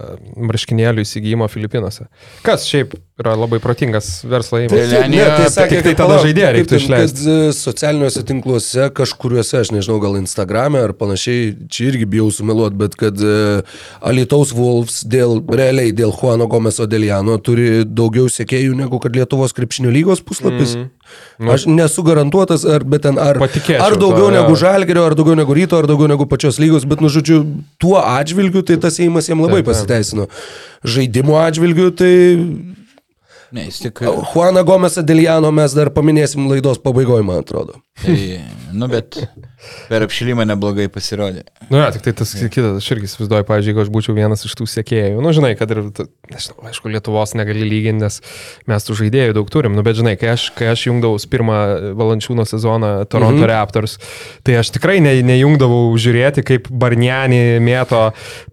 marškinėlių įsigijimo Filipinuose. Kas šiaip yra labai protingas verslo įmonė. Tai, ne, tai sakė, tai tada žaidėjai reiktų išleisti. E, socialiniuose tinkluose, kažkuriuose, aš nežinau, gal Instagram'e ar panašiai, čia irgi bijau sumeluoti, bet kad uh, Alitaus Wolves dėl, realiai dėl Juano Gomeso Deliano turi daugiau sekėjų negu kad Lietuvos krepšinio lygos puslapis. Mm. Nu, aš nesu garantuotas, ar, bet ten, ar, ar daugiau to, negu ja. Žalgerio, ar daugiau negu Ryto, ar daugiau negu pačios lygos, bet, nu, žodžiu, tuo atžvilgiu tai tas įimas jiems labai taip, pasiteisino. Žaidimo atžvilgiu tai Ne, jis tik. Juaną Gomesą Deliano mes dar paminėsim laidos pabaigoje, man atrodo. Tai, nu, bet per apšilimą neblogai pasirodė. Nu, ja, tik tai tas kitas, aš irgi įsivaizduoju, pavyzdžiui, jeigu aš būčiau vienas iš tų sėkėjų. Nu, žinai, kad ir, nežinau, aišku, Lietuvos negali lyginti, nes mes tų žaidėjų daug turim. Nu, bet žinai, kai aš, kai aš jungdavau pirmą valančiūno sezoną Toronto mhm. Raptors, tai aš tikrai ne, nejungdavau žiūrėti, kaip Barniani mėto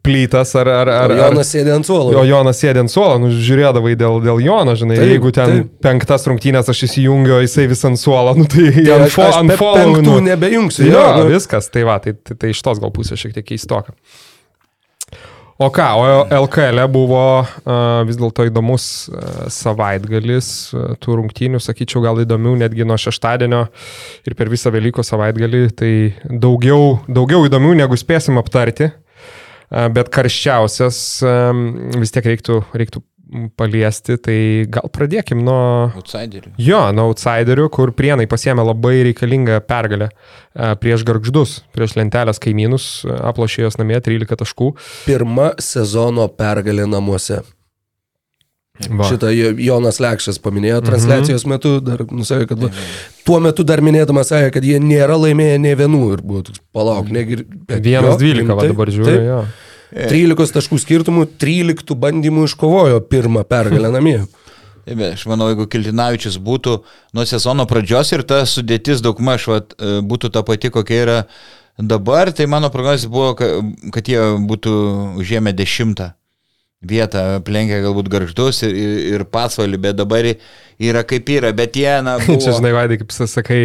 plytas ar... ar, ar o Jonas sėdė ant suolo. O Jonas sėdė ant suolo, nu, žiūrėdavai dėl, dėl Jono, žinai, taip, jeigu ten taip. penktas rungtynės aš įsijungiu, jisai vis ant suolo, nu, tai, tai ant, fo, ant follow. Nu, nebejungsiu. Jo, jo, viskas, tai va, tai, tai, tai iš tos gal pusės šiek tiek keistoka. O ką, o LKL e buvo vis dėlto įdomus savaitgalis, tų rungtynių, sakyčiau, gal įdomių netgi nuo šeštadienio ir per visą Velyko savaitgalį, tai daugiau, daugiau įdomių negu spėsim aptarti, bet karščiausias vis tiek reiktų, reiktų paliesti, tai gal pradėkim nuo... Outsiderių. Jo, nuo outsiderių, kur prienai pasiemė labai reikalingą pergalę e, prieš garždus, prieš lentelės kaimynus, e, aplošė jos namie 13 taškų. Pirma sezono pergalė namuose. Va. Šitą Jonas Lekšas paminėjo mhm. transliacijos mhm. metu, dar nusakė, kad mhm. tuo metu dar minėdamas sakė, kad jie nėra laimėję ne vienų ir buvo toks palauk, dvylika, va dabar žiūriu. Taip, jo. 13 taškų skirtumų, 13 bandymų iškovojo pirmą pergalę namie. (laughs) Aš manau, jeigu Kiltinavičius būtų nuo sezono pradžios ir ta sudėtis daugmaž e, būtų ta pati, kokia yra dabar, tai mano prognozija buvo, kad jie būtų užėmę dešimtą vietą, aplenkę galbūt garždus ir, ir, ir pasvalį, bet dabar yra kaip yra, bet jie, na... (laughs) Buvo... Čia, žinai, Vaidai, kaip sakai,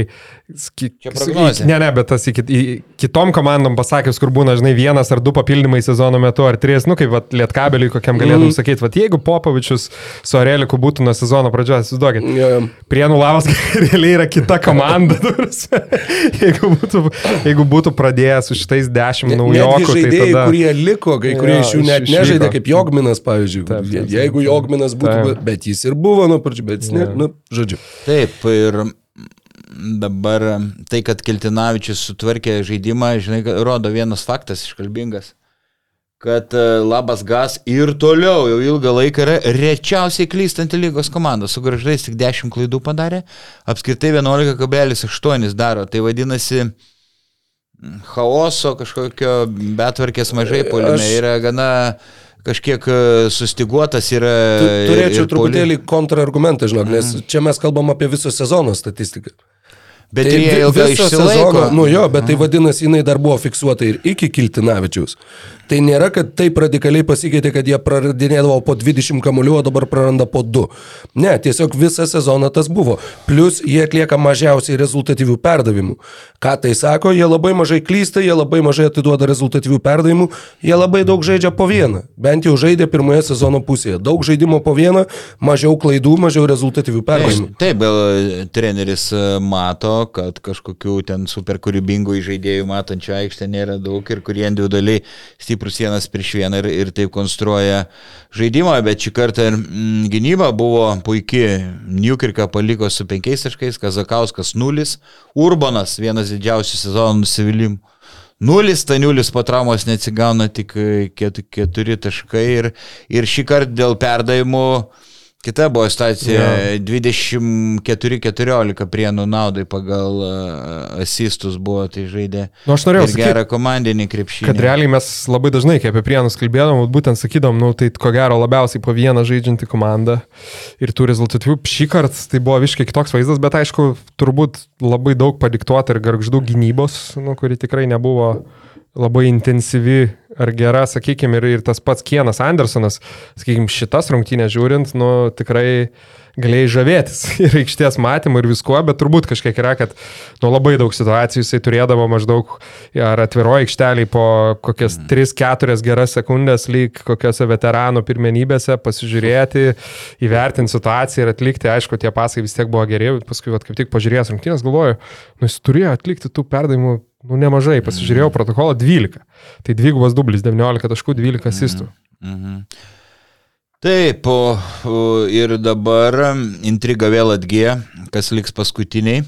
Čia prognozija. Ne, ne, bet tas į, į, kitom komandom pasakęs, kur būna, žinai, vienas ar du papildymai sezono metu, ar trys, nu kaip vat, lietkabeliui, kokiam galėtum mm. sakyti, vat, jeigu Popovičius su Areliku būtų nuo sezono pradžios, įsivaizduokit. Yeah. Prienų lavas realiai yra kita komanda. jeigu, būtų, jeigu būtų pradėjęs su šitais dešimt naujokų. Tai žaidėjai, tai tada... kurie liko, kai kurie ja, iš jų net nežaidė, kaip Jogminas, pavyzdžiui. Taip, taip, taip. Jeigu Jogminas būtų, taip. bet jis ir buvo nuo pradžių, bet jis, ne, ja. nu, žodžiu. Taip, ir dabar tai, kad Keltinavičius sutvarkė žaidimą, žinai, rodo vienas faktas iškalbingas. kad e, Labas Gas ir toliau jau ilgą laiką yra rečiausiai klystanti lygos komanda. Su gražais tik 10 klaidų padarė, apskritai 11,8 daro. Tai vadinasi, chaoso kažkokio betvarkės mažai polime yra gana kažkiek e, sustiguotas yra. Turėčiau ir, ir truputėlį kontrargumentą, žinok, nes mm. čia mes kalbam apie viso sezono statistiką. Bet tai jie ilgai išsilaiko. Sezono, nu jo, bet tai vadinasi, jinai dar buvo fiksuota ir iki Kiltinavičiaus. Tai nėra, kad taip radikaliai pasikeitė, kad jie praradinėdavo po 20 kamuolių, o dabar praranda po 2. Ne, tiesiog visą sezoną tas buvo. Plus jie atlieka mažiausiai rezultatyvių perdavimų. Ką tai sako, jie labai mažai klysta, jie labai mažai atiduoda rezultatyvių perdavimų, jie labai daug žaidžia po vieną. Bent jau žaidė pirmoje sezono pusėje. Daug žaidimo po vieną, mažiau klaidų, mažiau rezultatyvių perdavimų. Taip, taip treneris e, mato, kad kažkokių ten super kūrybingų žaidėjų matančių aikštę nėra daug ir kurie individualiai stipriai stiprus vienas prieš vieną ir, ir taip konstruoja žaidimą, bet šį kartą ir mm, gynyba buvo puikiai. Newkirką paliko su penkiais taškais, Kazakauskas nulis, Urbanas vienas didžiausių sezono nusivylimų. Nulis, Taniulis po traumos neatsigauna tik keturi taškai ir, ir šį kartą dėl perdavimų Kita buvo situacija ja. 24-14 prienų naudai pagal uh, asistus buvo, tai žaidė nu, aš norėjau sakyti, gerą komandinį krepšinį. Kad realiai mes labai dažnai, kai apie prienus kalbėdom, būtent sakydom, nu tai ko gero labiausiai po vieną žaidžiantį komandą ir tų rezultatų. Šį kartą tai buvo visiškai kitoks vaizdas, bet aišku, turbūt labai daug padiktuota ir garždų gynybos, nu, kuri tikrai nebuvo labai intensyvi ar gera, sakykime, ir, ir tas pats Kienas Andersonas, sakykime, šitas rungtynės žiūrint, nu tikrai galėjai žavėtis (laughs) ir aikštės matymu ir viskuo, bet turbūt kažkiek yra, kad nu, labai daug situacijų jisai turėdavo maždaug ar atviroje aikšteliai po kokias 3-4 mhm. geras sekundės lyg kokiose veteranų pirmenybėse pasižiūrėti, (laughs) įvertinti situaciją ir atlikti, aišku, tie pasai vis tiek buvo geri, paskui vat, kaip tik pažiūrėjęs rungtynės galvoju, nu jis turėjo atlikti tų perdavimų nu nemažai, pasižiūrėjau protokolą 12. Tai dvigubas dublis, 19 taškų, 12 asistų. Mm -hmm. Taip, o, o, ir dabar intriga vėl atgyja, kas liks paskutiniai.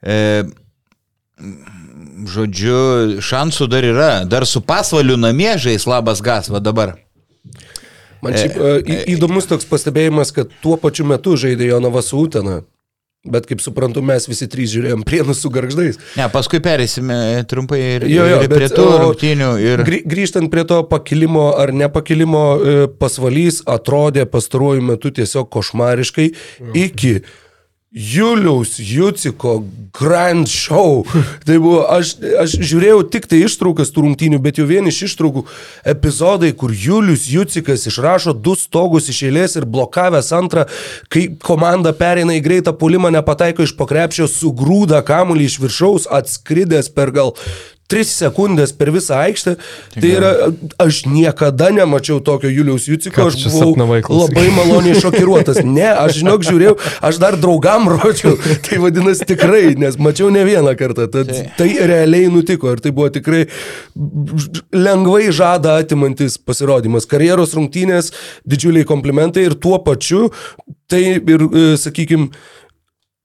E, žodžiu, šansų dar yra, dar su pasvaliu namie žais labas gas, va dabar. Man šiaip e, e, įdomus toks pastebėjimas, kad tuo pačiu metu žaidė Jonavas Utena. Bet kaip suprantu, mes visi trys žiūrėjom prienus su garždais. Ne, paskui perėsime trumpai ir, jo, jo, ir prie bet, tų rungtynių. Ir... Grįžtant prie to pakilimo ar nepakilimo, e, pasvalys atrodė pastaruoju metu tiesiog košmariškai iki Juliaus Juciko Grand Show. Tai buvo, aš, aš žiūrėjau tik tai ištraukas tų rungtynių, bet jau vien iš ištraukų epizodai, kur Julius Jucikas išrašo du stogus iš eilės ir blokavęs antrą, kai komanda pereina į greitą pulimą, nepataiko iš pakrepšio, sugrūda kamuolį iš viršaus, atskridęs per gal 3 sekundės per visą aikštę. Tai yra, aš niekada nemačiau tokio Juliaus Juciko, aš buvau labai maloniai šokiruotas. Ne, aš žinok, žiūrėjau, aš dar draugam rodžiau, tai vadinasi tikrai, nes mačiau ne vieną kartą. Tad, tai realiai nutiko ir tai buvo tikrai lengvai žada atimantis pasirodymas. Karjeros rungtynės, didžiuliai komplimentai ir tuo pačiu, tai ir, e, sakykime,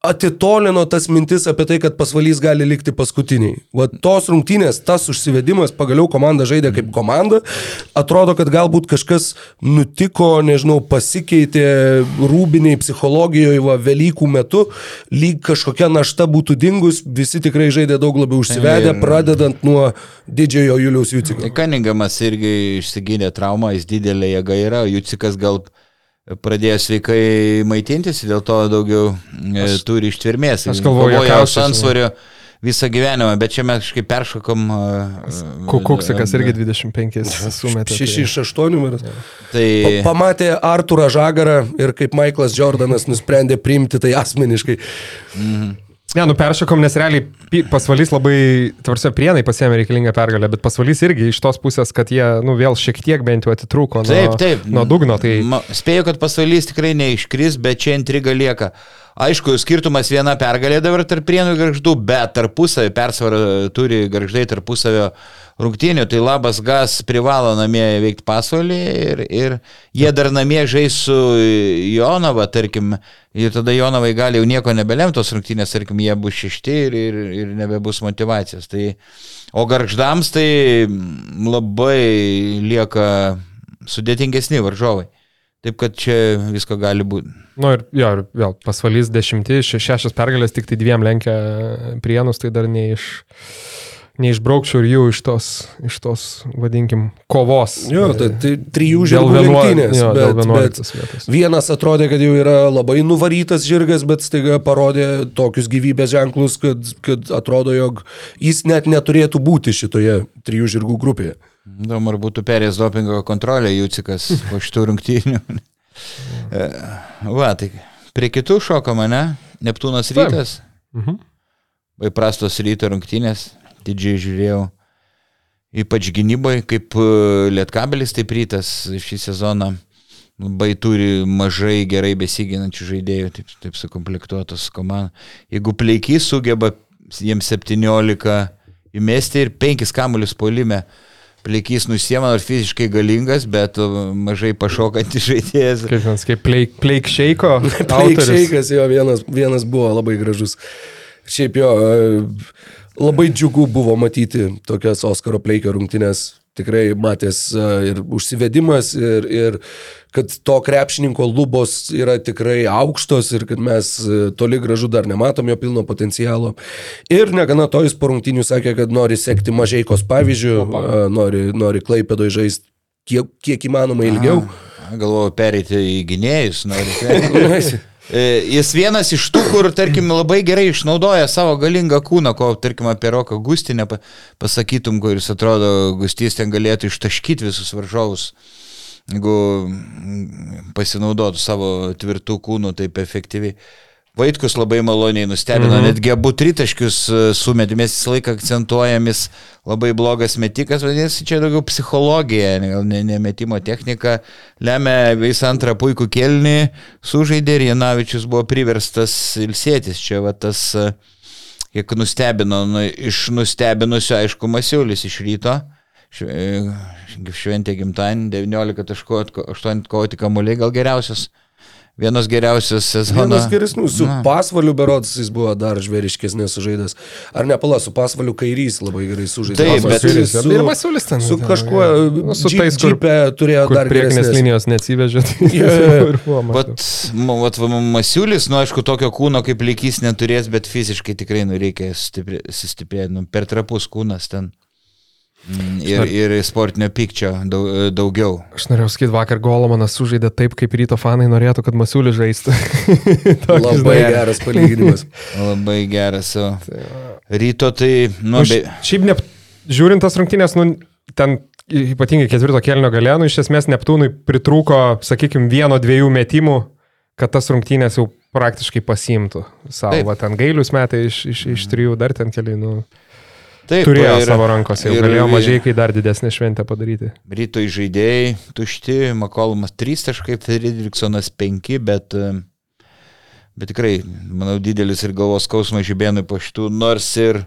atitolino tas mintis apie tai, kad pasvalys gali likti paskutiniai. Va tos rungtynės, tas užsivedimas, pagaliau komanda žaidė kaip komanda, atrodo, kad galbūt kažkas nutiko, nežinau, pasikeitė rūbiniai psichologijoje, va, Velykų metu, lyg kažkokia našta būtų dingus, visi tikrai žaidė daug labiau užsivedę, pradedant nuo didžiojo Juliaus Juciko. Kaningamas irgi išsigynė traumą, jis didelė jėga yra, Jucikas gal pradėjo sveikai maitintis, dėl to daugiau e, aš, turi ištvermės. Aš galvoju, kad ansvario visą gyvenimą, bet čia mes kažkaip peršokom. Kukuksikas irgi 25 sumetė. 6 iš 8 numeris. Tai... Pa, pamatė Arturą Žagarą ir kaip Michaelas Jordanas nusprendė priimti tai asmeniškai. Mhm. Ne, nu peršokom, nes realiai pasvalys labai, tvarsia, prienai pasėmė reikalingą pergalę, bet pasvalys irgi iš tos pusės, kad jie, nu, vėl šiek tiek bent jau atitrūko nuo, taip, taip. nuo dugno. Tai... Ma, spėju, kad pasvalys tikrai neiškris, bet čia intriga lieka. Aišku, skirtumas viena pergalė dabar tarp prienų ir garždų, bet tarpusavio persvarą turi garždai tarpusavio rungtynių, tai labas gas privalo namie veikti pasvalį ir, ir jie dar namie žais su Jonava, tarkim, ir tada Jonavai gali jau nieko nebelemtos rungtynės, tarkim, jie bus šešti ir, ir, ir nebebus motivacijos. Tai, o garždams tai labai lieka sudėtingesni varžovai. Taip kad čia visko gali būti. Nu ir, jo, ir vėl pasvalys dešimti, še- šešios pergalės, tik tai dviem lenkia prienus, tai dar ne iš, neišbraukčiau ir jų iš tos, iš tos vadinkim, kovos. Jo, tai, tai trijų žirgų lenktynės. jo, Bet, 11 bet vienas atrodė, kad jau yra labai nuvarytas žirgas, bet staiga parodė tokius gyvybės ženklus, kad, kad atrodo, jog jis net neturėtų būti šitoje trijų žirgų grupėje. Įdomu, ar būtų perėjęs dopingo kontrolę Jūcikas (laughs) po šitų rungtynių. (laughs) E, Va, tai prie kitų šoko mane, Neptūnas rytas, Mhm. vai prastos ryto rungtynės, didžiai žiūrėjau. Ypač gynyboje, kaip e, Lietkabelis, taip rytas šį sezoną labai turi mažai gerai besiginančių žaidėjų, taip, taip sukomplektuotos komanda. Jeigu pleikys sugeba jiems 17 įmesti ir 5 kamuolius polime, pleikys nusiema nors fiziškai galingas, bet e, mažai pašokantis (laughs) žaidėjas. Kaip ten, kaip Pleik, pleik Šeiko. (laughs) Pleikšeikas jo vienas, vienas buvo labai gražus. Šiaip jo, e, labai džiugu buvo matyti tokias Oskaro Pleikio rungtynės. Tikrai matęs e, ir užsivedimas, ir, ir kad to krepšininko lubos yra tikrai aukštos ir kad mes e, toli gražu dar nematom jo pilno potencialo. Ir negana to jis po rungtynių sakė, kad nori sekti mažaikos pavyzdžių, e, nori, nori klaipėdoj žaisti kiek, kiek įmanoma ilgiau. Galvoju, pereiti į gynėjus, noriu. (laughs) E, Jis vienas iš tų, kur, tarkim, labai gerai išnaudoja savo galingą kūną, ko, tarkim, apie Roką Gustinę pa- pasakytum, kuris atrodo, Gustys ten galėtų ištaškyti visus varžovus, jeigu pasinaudotų savo tvirtų kūnų taip efektyviai. Vaitkus labai maloniai nustebino, -hmm. netgi abu tritaškius e, sumetė, mes visą laiką akcentuojamis labai blogas metikas, vadinasi, čia daugiau psichologija, ne, ne metimo technika, lemia visą antrą puikų kelnį, sužaidė ir Janavičius buvo priverstas ilsėtis, čia va tas, e, kiek nustebino, nu, iš nustebinusio, aišku, Masiulis iš ryto, e, šventė gimtadienį, 19 taškų, 8 kovoti kamuoliai, gal geriausias. Vienas geriausias sezono. Vienas geresnių, su Na. pasvaliu berods jis buvo dar žvėriškesnės sužaidas. Ar ne pala, su pasvaliu kairys labai gerai sužaidė. Taip, bet- Masiulis, ir Masiulis ten. Su kažkuo, nu, su tais, kur, turėjo kur dar priekinės linijos neatsivežė. Tai (laughs) (laughs) ir. Vat, ma- vat, va, Masiulis, nu aišku, tokio kūno kaip lygys neturės, bet fiziškai tikrai nu, reikia sustiprėti, nu, per trapus kūnas ten. Mm, Ir, ir sportinio pykčio daug, daugiau. Aš norėjau sakyti, vakar Golomanas sužaidė taip, kaip ryto fanai norėtų, kad Masiulis žaistų. (laughs) Labai žinai. geras palyginimas. Labai geras. O ryto tai, nu, Nu, be, Šiaip ne, žiūrint tas rungtynės, nu, ten ypatingai ketvirto kelnio galė, nu, iš esmės Neptūnui pritrūko, sakykime, vieno, dviejų metimų, kad tas rungtynės jau praktiškai pasimtų. Savo, ten gailius metai iš, iš, iš trijų, dar ten keli, nu, taip, turėjo ir- savo rankose, ir- galėjo mažai, kai dar didesnį šventę padaryti. Ryto žaidėjai tušti, Makolumas 3 taškai, Fredriksonas 5, bet, e, bet tikrai, manau, didelis ir galvos skausmas žibėnui po šitų, nors ir,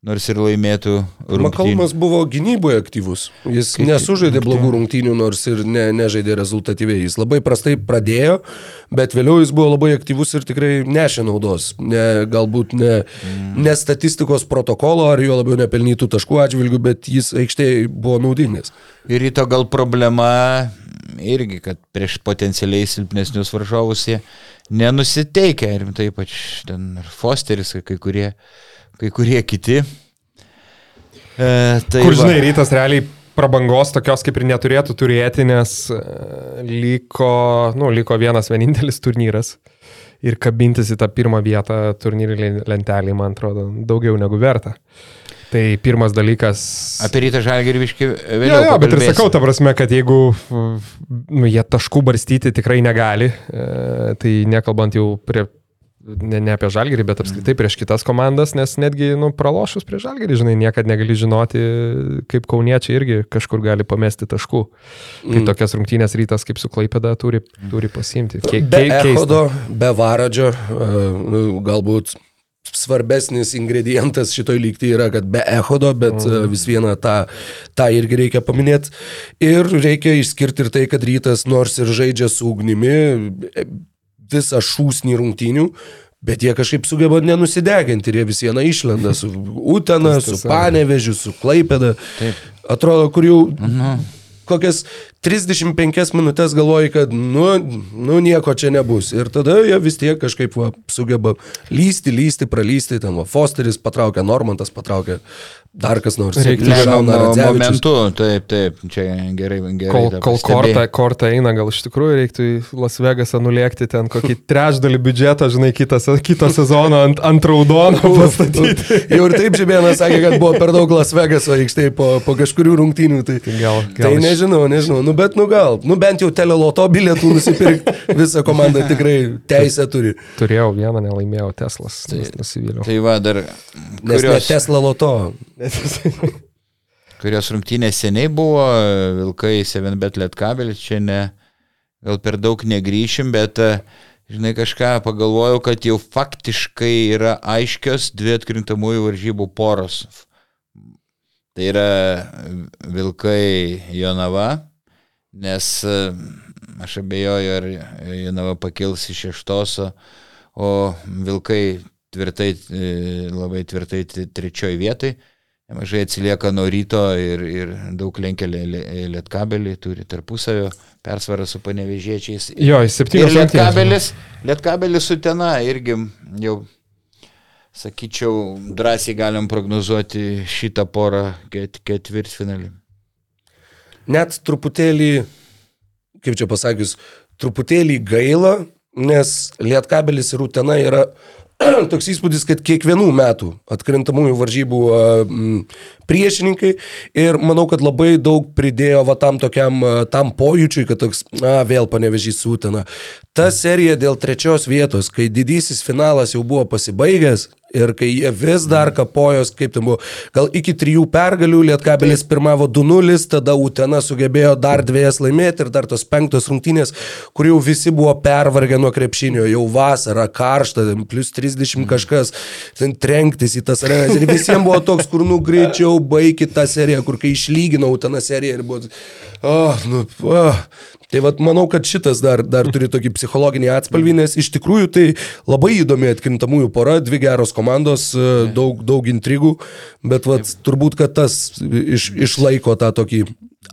nors ir laimėtų. rungtynių. Makalmas buvo gynyboje aktyvus. Jis Kaip- nesužaidė blogų rungtynių, nors ir ne, nežaidė rezultatyviai. Jis labai prastai pradėjo, bet vėliau jis buvo labai aktyvus ir tikrai nešė naudos. Ne, galbūt ne, ne statistikos protokolo ar jo labiau nepelnytų taškų atžvilgių, bet jis aikštėje buvo naudingas. Ir ryto gal problema irgi, kad prieš potencialiai silpnesnius varžovus jie nenusiteikia, ir taip pat ten ir Fosteris, kai kurie, kai kurie kiti. E, tai Kur, va. žinai, rytas realiai prabangos tokios kaip ir neturėtų turėti, nes e, liko, nu, liko vienas vienintelis turnyras. Ir kabintis į tą pirmą vietą turnyrį lentelį, man atrodo, daugiau negu verta. Tai pirmas dalykas. Apie rytą žalgį ir viškai Jo, vėliau. jo, bet ir sakau, ta prasme, kad jeigu nu, jie taškų barstyti tikrai negali, e, tai nekalbant jau prie, ne, ne apie žalgerį, bet apskritai prieš kitas komandas, nes netgi nu, pralošus prieš žalgerį, žinai, niekada negali žinoti, kaip kauniečiai irgi kažkur gali pamesti taškų. Tai Mm. tokias rungtynės rytas kaip su Klaipėda turi, turi pasimti. Ke, Be ke, keista. Ehodo, be Varadžio, e, nu, galbūt svarbesnis ingredientas šitoj lygti yra, kad be echodo, bet mm. vis viena tą, tą irgi reikia paminėti. Ir reikia išskirti ir tai, kad rytas nors ir žaidžia su ugnimi visą šūsnį rungtynių, Bet jie kažkaip sugeba nenusideginti ir jie vis viena išlenda su Utena, su Panevežiu, su Klaipėda. Taip. Atrodo, kur jau... Mhm kokias 35 minutės galvoji, kad nu, nu nieko čia nebus. Ir tada jie vis tiek kažkaip va, sugeba lysti, lysti, pralysti. Ten va, Fosteris patraukia, Normantas patraukia dar kas nors. Reikia šauna momentu, taip, taip, čia gerai, gerai. Kol, kol korta, korta eina, gal iš tikrųjų reiktų į Las Vegasą nulėkti ten kokį (laughs) trečdalį biudžeto, žinai, kitą, kitą sezoną ant, ant raudono pastatyti. Jau ir taip Žibėnas sakė, kad buvo per daug Las Vegaso aikštėje po, po kažkurių rungtynių. Tai, tai, gal, gal tai nežinau, nežinau, nu bet nu gal, nu bent jau teleloto bilietų nusipirkti (laughs) visą komandą tikrai teisę turi. Turėjau vieną, nelaimėjau Teslas, tai nusivyliau. Tai va dar. Kurios... Nes ne Tesla loto. (laughs) kurios rungtynės seniai buvo, Vilkai 7bet Lietkabelis, čia ne, gal per daug negryšim, bet, žinai, kažką pagalvojau, kad jau faktiškai yra aiškios dvi atkrintamųjų varžybų poros. Tai yra Vilkai Jonava, nes aš abejoju, ar Jonava pakils iš šeštos, o Vilkai tvirtai, labai tvirtai trečioji vietai nemažai atsilieka nuo ryto ir, ir daug lenkia lietkabelį, turi tarpusavio persvarą su panevežėčiais. Jo, jis septynios. Ir lietkabelis, lietkabelis su tena irgi jau, sakyčiau, drąsiai galim prognozuoti šitą porą ket, ketvirtfinalį. Net truputėlį, kaip čia pasakius, truputėlį gaila, nes lietkabelis ir utena yra (clears throat) toks įspūdis, kad kiekvienų metų atkrintamųjų varžybų priešininkai ir manau, kad labai daug pridėjo va tam tokiam, tam pojūčiui, kad toks, na, vėl panevežys sūtena. Ta serija dėl trečios vietos, kai didysis finalas jau buvo pasibaigęs, Ir kai jie vis dar kapojos, kaip ten buvo, gal iki trijų pergalių Lietkabelis pirmavo 2-0, tada Utena sugebėjo dar dviejas laimėti ir dar tos penktos rungtynės, kur jau visi buvo pervargę nuo krepšinio, jau vasara, karšta, plus 30 kažkas, ten trenktis į tas arenas. Ir visiems buvo toks, kur nu greičiau baigti tą seriją, kur kai išlyginau Utena seriją ir buvo, oh, nu, oh, Tai vad manau, kad šitas dar, dar turi tokį psichologinį atspalvį, nes iš tikrųjų tai labai įdomi atkrintamųjų pora, dvi geros komandos, e, daug, daug intrigų, bet vat, turbūt, kad tas iš, išlaiko tą tokį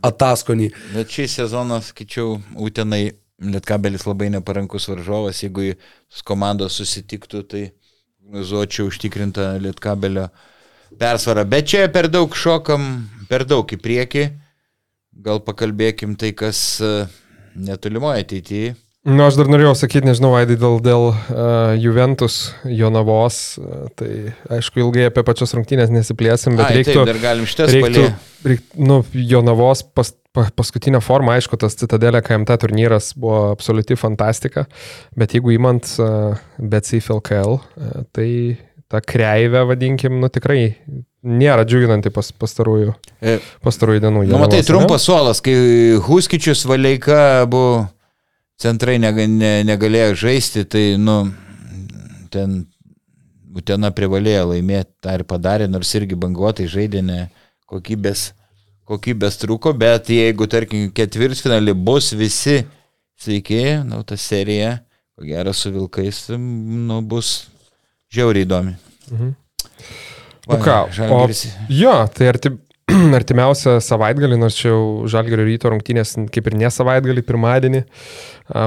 ataskonį. Bet šį sezoną, skaičiau, Utenai Lietkabelis labai neparankus varžovas, jeigu komandos susitiktų, tai prognozuočiau užtikrintą Lietkabelio persvarą. Bet čia per daug šokam, per daug į priekį. Gal pakalbėkim tai, kas uh, netolimoje ateityje. Na, nu, aš dar norėjau sakyti, nežinau, Vaidai, dėl, dėl uh, Juventus, Jonavos, uh, tai aišku, ilgai apie pačias rungtynės nesiplėsim, bet Ai, reiktų... Taip, dar galim šitas reiktų, reiktų, nu, Jonavos pas, pa, paskutinę formą, aišku, tas Citadelė KMT turnyras buvo absoliuti fantastika, bet jeigu įmant uh, BCF LKL, uh, tai ta kreivė, vadinkim, nu tikrai nėra džiuginanti pas, pastarųjų, e, pastarųjų dienų. Nu, matai, trumpas suolas, kai Huskičius Valeika buvo centrai nega, ne, negalėjo žaisti, tai, nu, ten Utena privalėjo laimėti, tą ir padarė, nors irgi banguotai žaidė, ne kokybės, kokybės trūko, bet jeigu, tarkim, ketvirtfinalį bus visi sveiki, nu, ta serija, ko gero su Vilkais, nu, bus žiauriai įdomi. Mhm. Nu ką, o, jo, tai arti, (clears throat) artimiausią savaitgalį, nors čia jau Žalgerio ryto rungtynės kaip ir ne savaitgalį, pirmadienį,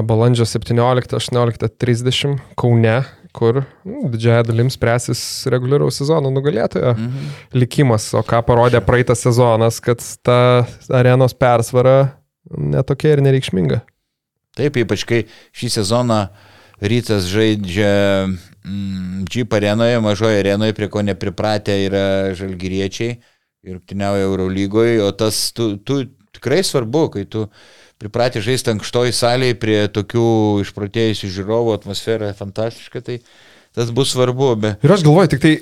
balandžio 17-18-30 Kaune, kur nu, didžiaja dalim spręsis reguliaraus sezono nugalėtojo mhm. likimas. O ką parodė praeitas sezonas, kad ta arenos persvara netokia ir nereikšminga. Taip, ypač kai šį sezoną rytas žaidžia mm, Jeep arenoje, mažoje arenoje, prie ko nepripratę yra žalgyriečiai ir rungtyniauja Eurolygoje, o tas tu, tu tikrai svarbu, kai tu pripratę žaisti ankštoj salėje prie tokių išprotėjusių žiūrovų, atmosfera fantastiška, tai tas bus svarbu. Be... Ir aš galvoju, tik tai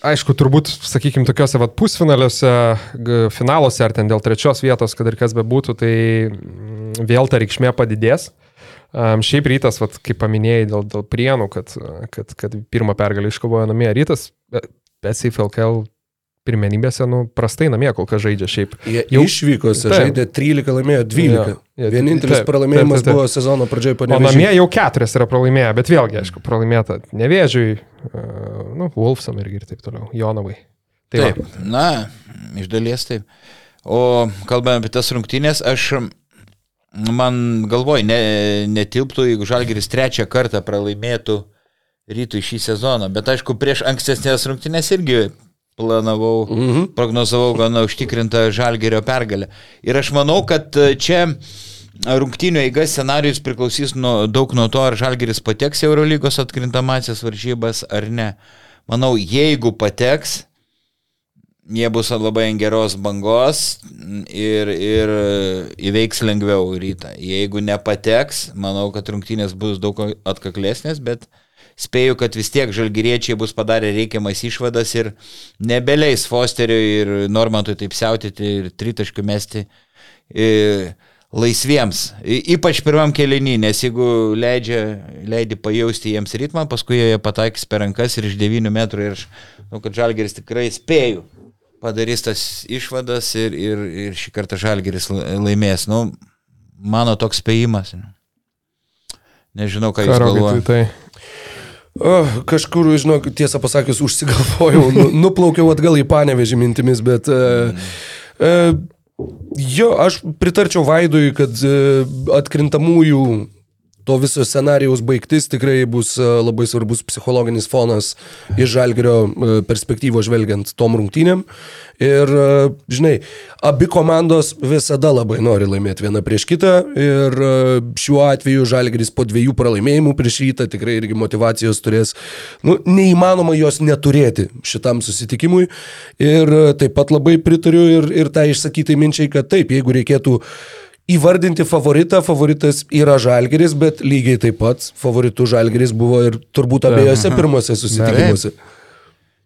Aišku, turbūt, sakykime, tokiuose vat, pusfinaliuose, finaluose ar ten dėl trečios vietos, kad ir kas bebūtų, tai mm, vėl ta reikšmė padidės. Um, šiaip rytas, vat, kaip paminėjai, dėl, dėl prienų, kad, kad, kad pirmą pergalę iškovojo namie rytas, bet CFLKL pirmenybėse, nu, prastai namie kol kas žaidžia šiaip. Jie jau išvykose žaidė 13, laimėjo 12. Ja, Vienintelis taip, pralaimėjimas taip, taip, taip. buvo sezono pradžioje panevėžė. O namie jau keturis yra pralaimėję, bet vėlgi, aišku, pralaimėta Nevėžiui, uh, nu, Wolfsam irgi ir taip toliau, Jonovai. Tai taip, va. na, iš dalies taip. O kalbant apie tas rungtynės, aš man galvoj, ne, netilptų, jeigu Žalgeris trečią kartą pralaimėtų rytų šį sezoną, bet aišku, prieš ankstesnės rungtynės irgi planavau, mhm. prognozavau gana užtikrintą žalgerio pergalę. Ir aš manau, kad čia rungtynio eiga scenarius priklausys nuo, daug nuo to, ar žalgeris pateks Eurolygos atkrintamasias varžybas ar ne. Manau, jeigu pateks, jie bus labai ant geros bangos ir, ir įveiks lengviau rytą. Jeigu nepateks, manau, kad rungtynės bus daug atkaklesnės, bet spėju, kad vis tiek žalgyriečiai bus padarę reikiamas išvadas ir nebeleis Fosteriui ir Normantui taip siautyti ir tritaškių mesti e, laisviems. Ypač pirmam kelinį, nes jeigu leidžia, leidi pajausti jiems ritmą, paskui jie pataikys per rankas ir iš 9 metrų ir aš, nu, kad žalgeris tikrai spėju padarys tas išvadas ir, ir, ir šį kartą žalgeris laimės. Nu, mano toks spėjimas. Nežinau, ką jūs galvojate. Tai. Oh, kažkur, žinok, tiesą pasakius, užsigalvojau, nu, (laughs) nuplaukiau atgal į panevežį mintimis, bet... Uh, uh, jo, aš pritarčiau Vaidui, kad uh, atkrintamųjų to viso scenarijaus baigtis tikrai bus e, labai svarbus psichologinis fonas iš žalgerio e, perspektyvos žvelgiant tom rungtynėm. Ir, e, žinai, abi komandos visada labai nori laimėti vieną prieš kitą ir šiuo atveju žalgeris po dviejų pralaimėjimų prieš rytą tikrai irgi motivacijos turės, nu, neįmanoma jos neturėti šitam susitikimui. Ir taip pat labai pritariu ir, ir tą išsakytai minčiai, kad taip, jeigu reikėtų uh, įvardinti favoritą, favoritas yra Žalgeris, bet lygiai taip pat favoritų Žalgeris buvo ir turbūt abiejose pirmose susitikimuose.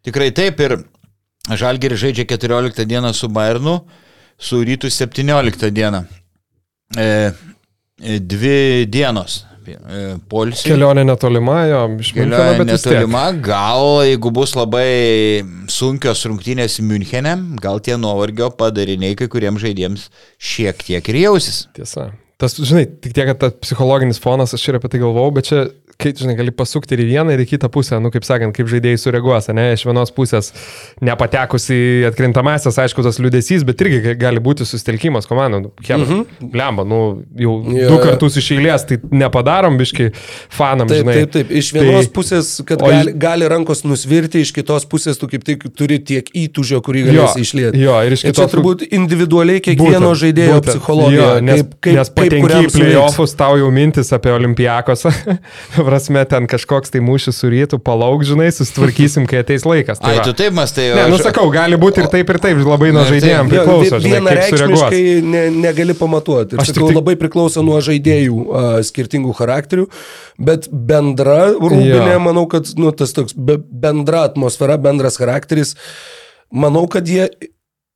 Tikrai taip ir Žalgeris žaidžia 14 dieną su Bayernu, su Rytų 17 dieną. E, e, dvi dienos polsį. Kelionė netolima, jo, iš Kelionė Müncheno, netolima, gal jeigu bus labai sunkios rungtynės Münchenė, gal tie nuovargio padariniai kai kuriems žaidėjams šiek tiek ir jausis. Tiesa. Tas, žinai, tik tiek, kad tas psichologinis fonas, aš ir apie tai galvojau, bet čia kaip, žinai, gali pasukti ir į vieną, ir į kitą pusę, nu, kaip sakant, kaip žaidėjai sureaguos, ne, iš vienos pusės nepatekus į atkrintamasias, aišku, tas liūdėsys, bet irgi gali būti susitelkimas komandų. Nu, Hebra, mm -hmm. lemba, nu, jau yeah. du kartus iš eilės, tai nepadarom biški fanam, taip, žinai. Taip, taip, iš vienos tai, pusės, kad o, gali, gali rankos nusvirti, iš kitos pusės tu kaip tik turi tiek įtūžio, kurį galėsi išlėti. Jo, ir iš kitos. Čia turbūt individualiai kiekvieno būtent, žaidėjo būtent, psichologija. Jo, nes, kaip, kaip, nes patenki į playoffus, tau jau mintis apie olimpijakos prasme, ten kažkoks tai mūšis su rytu, palauk, žinai, susitvarkysim, kai ateis laikas. Tai Ai, va. tu taip mastai, o... Ne, nu sakau, gali būti ir taip, ir taip, labai nuo žaidėjams priklauso. Vienareikšmiškai ne, negali pamatuoti. Aš sakau, tik... labai priklauso nuo žaidėjų uh, skirtingų charakterių, bet bendra rūbinė, manau, kad nu, tas toks be, bendra atmosfera, bendras charakteris, manau, kad jie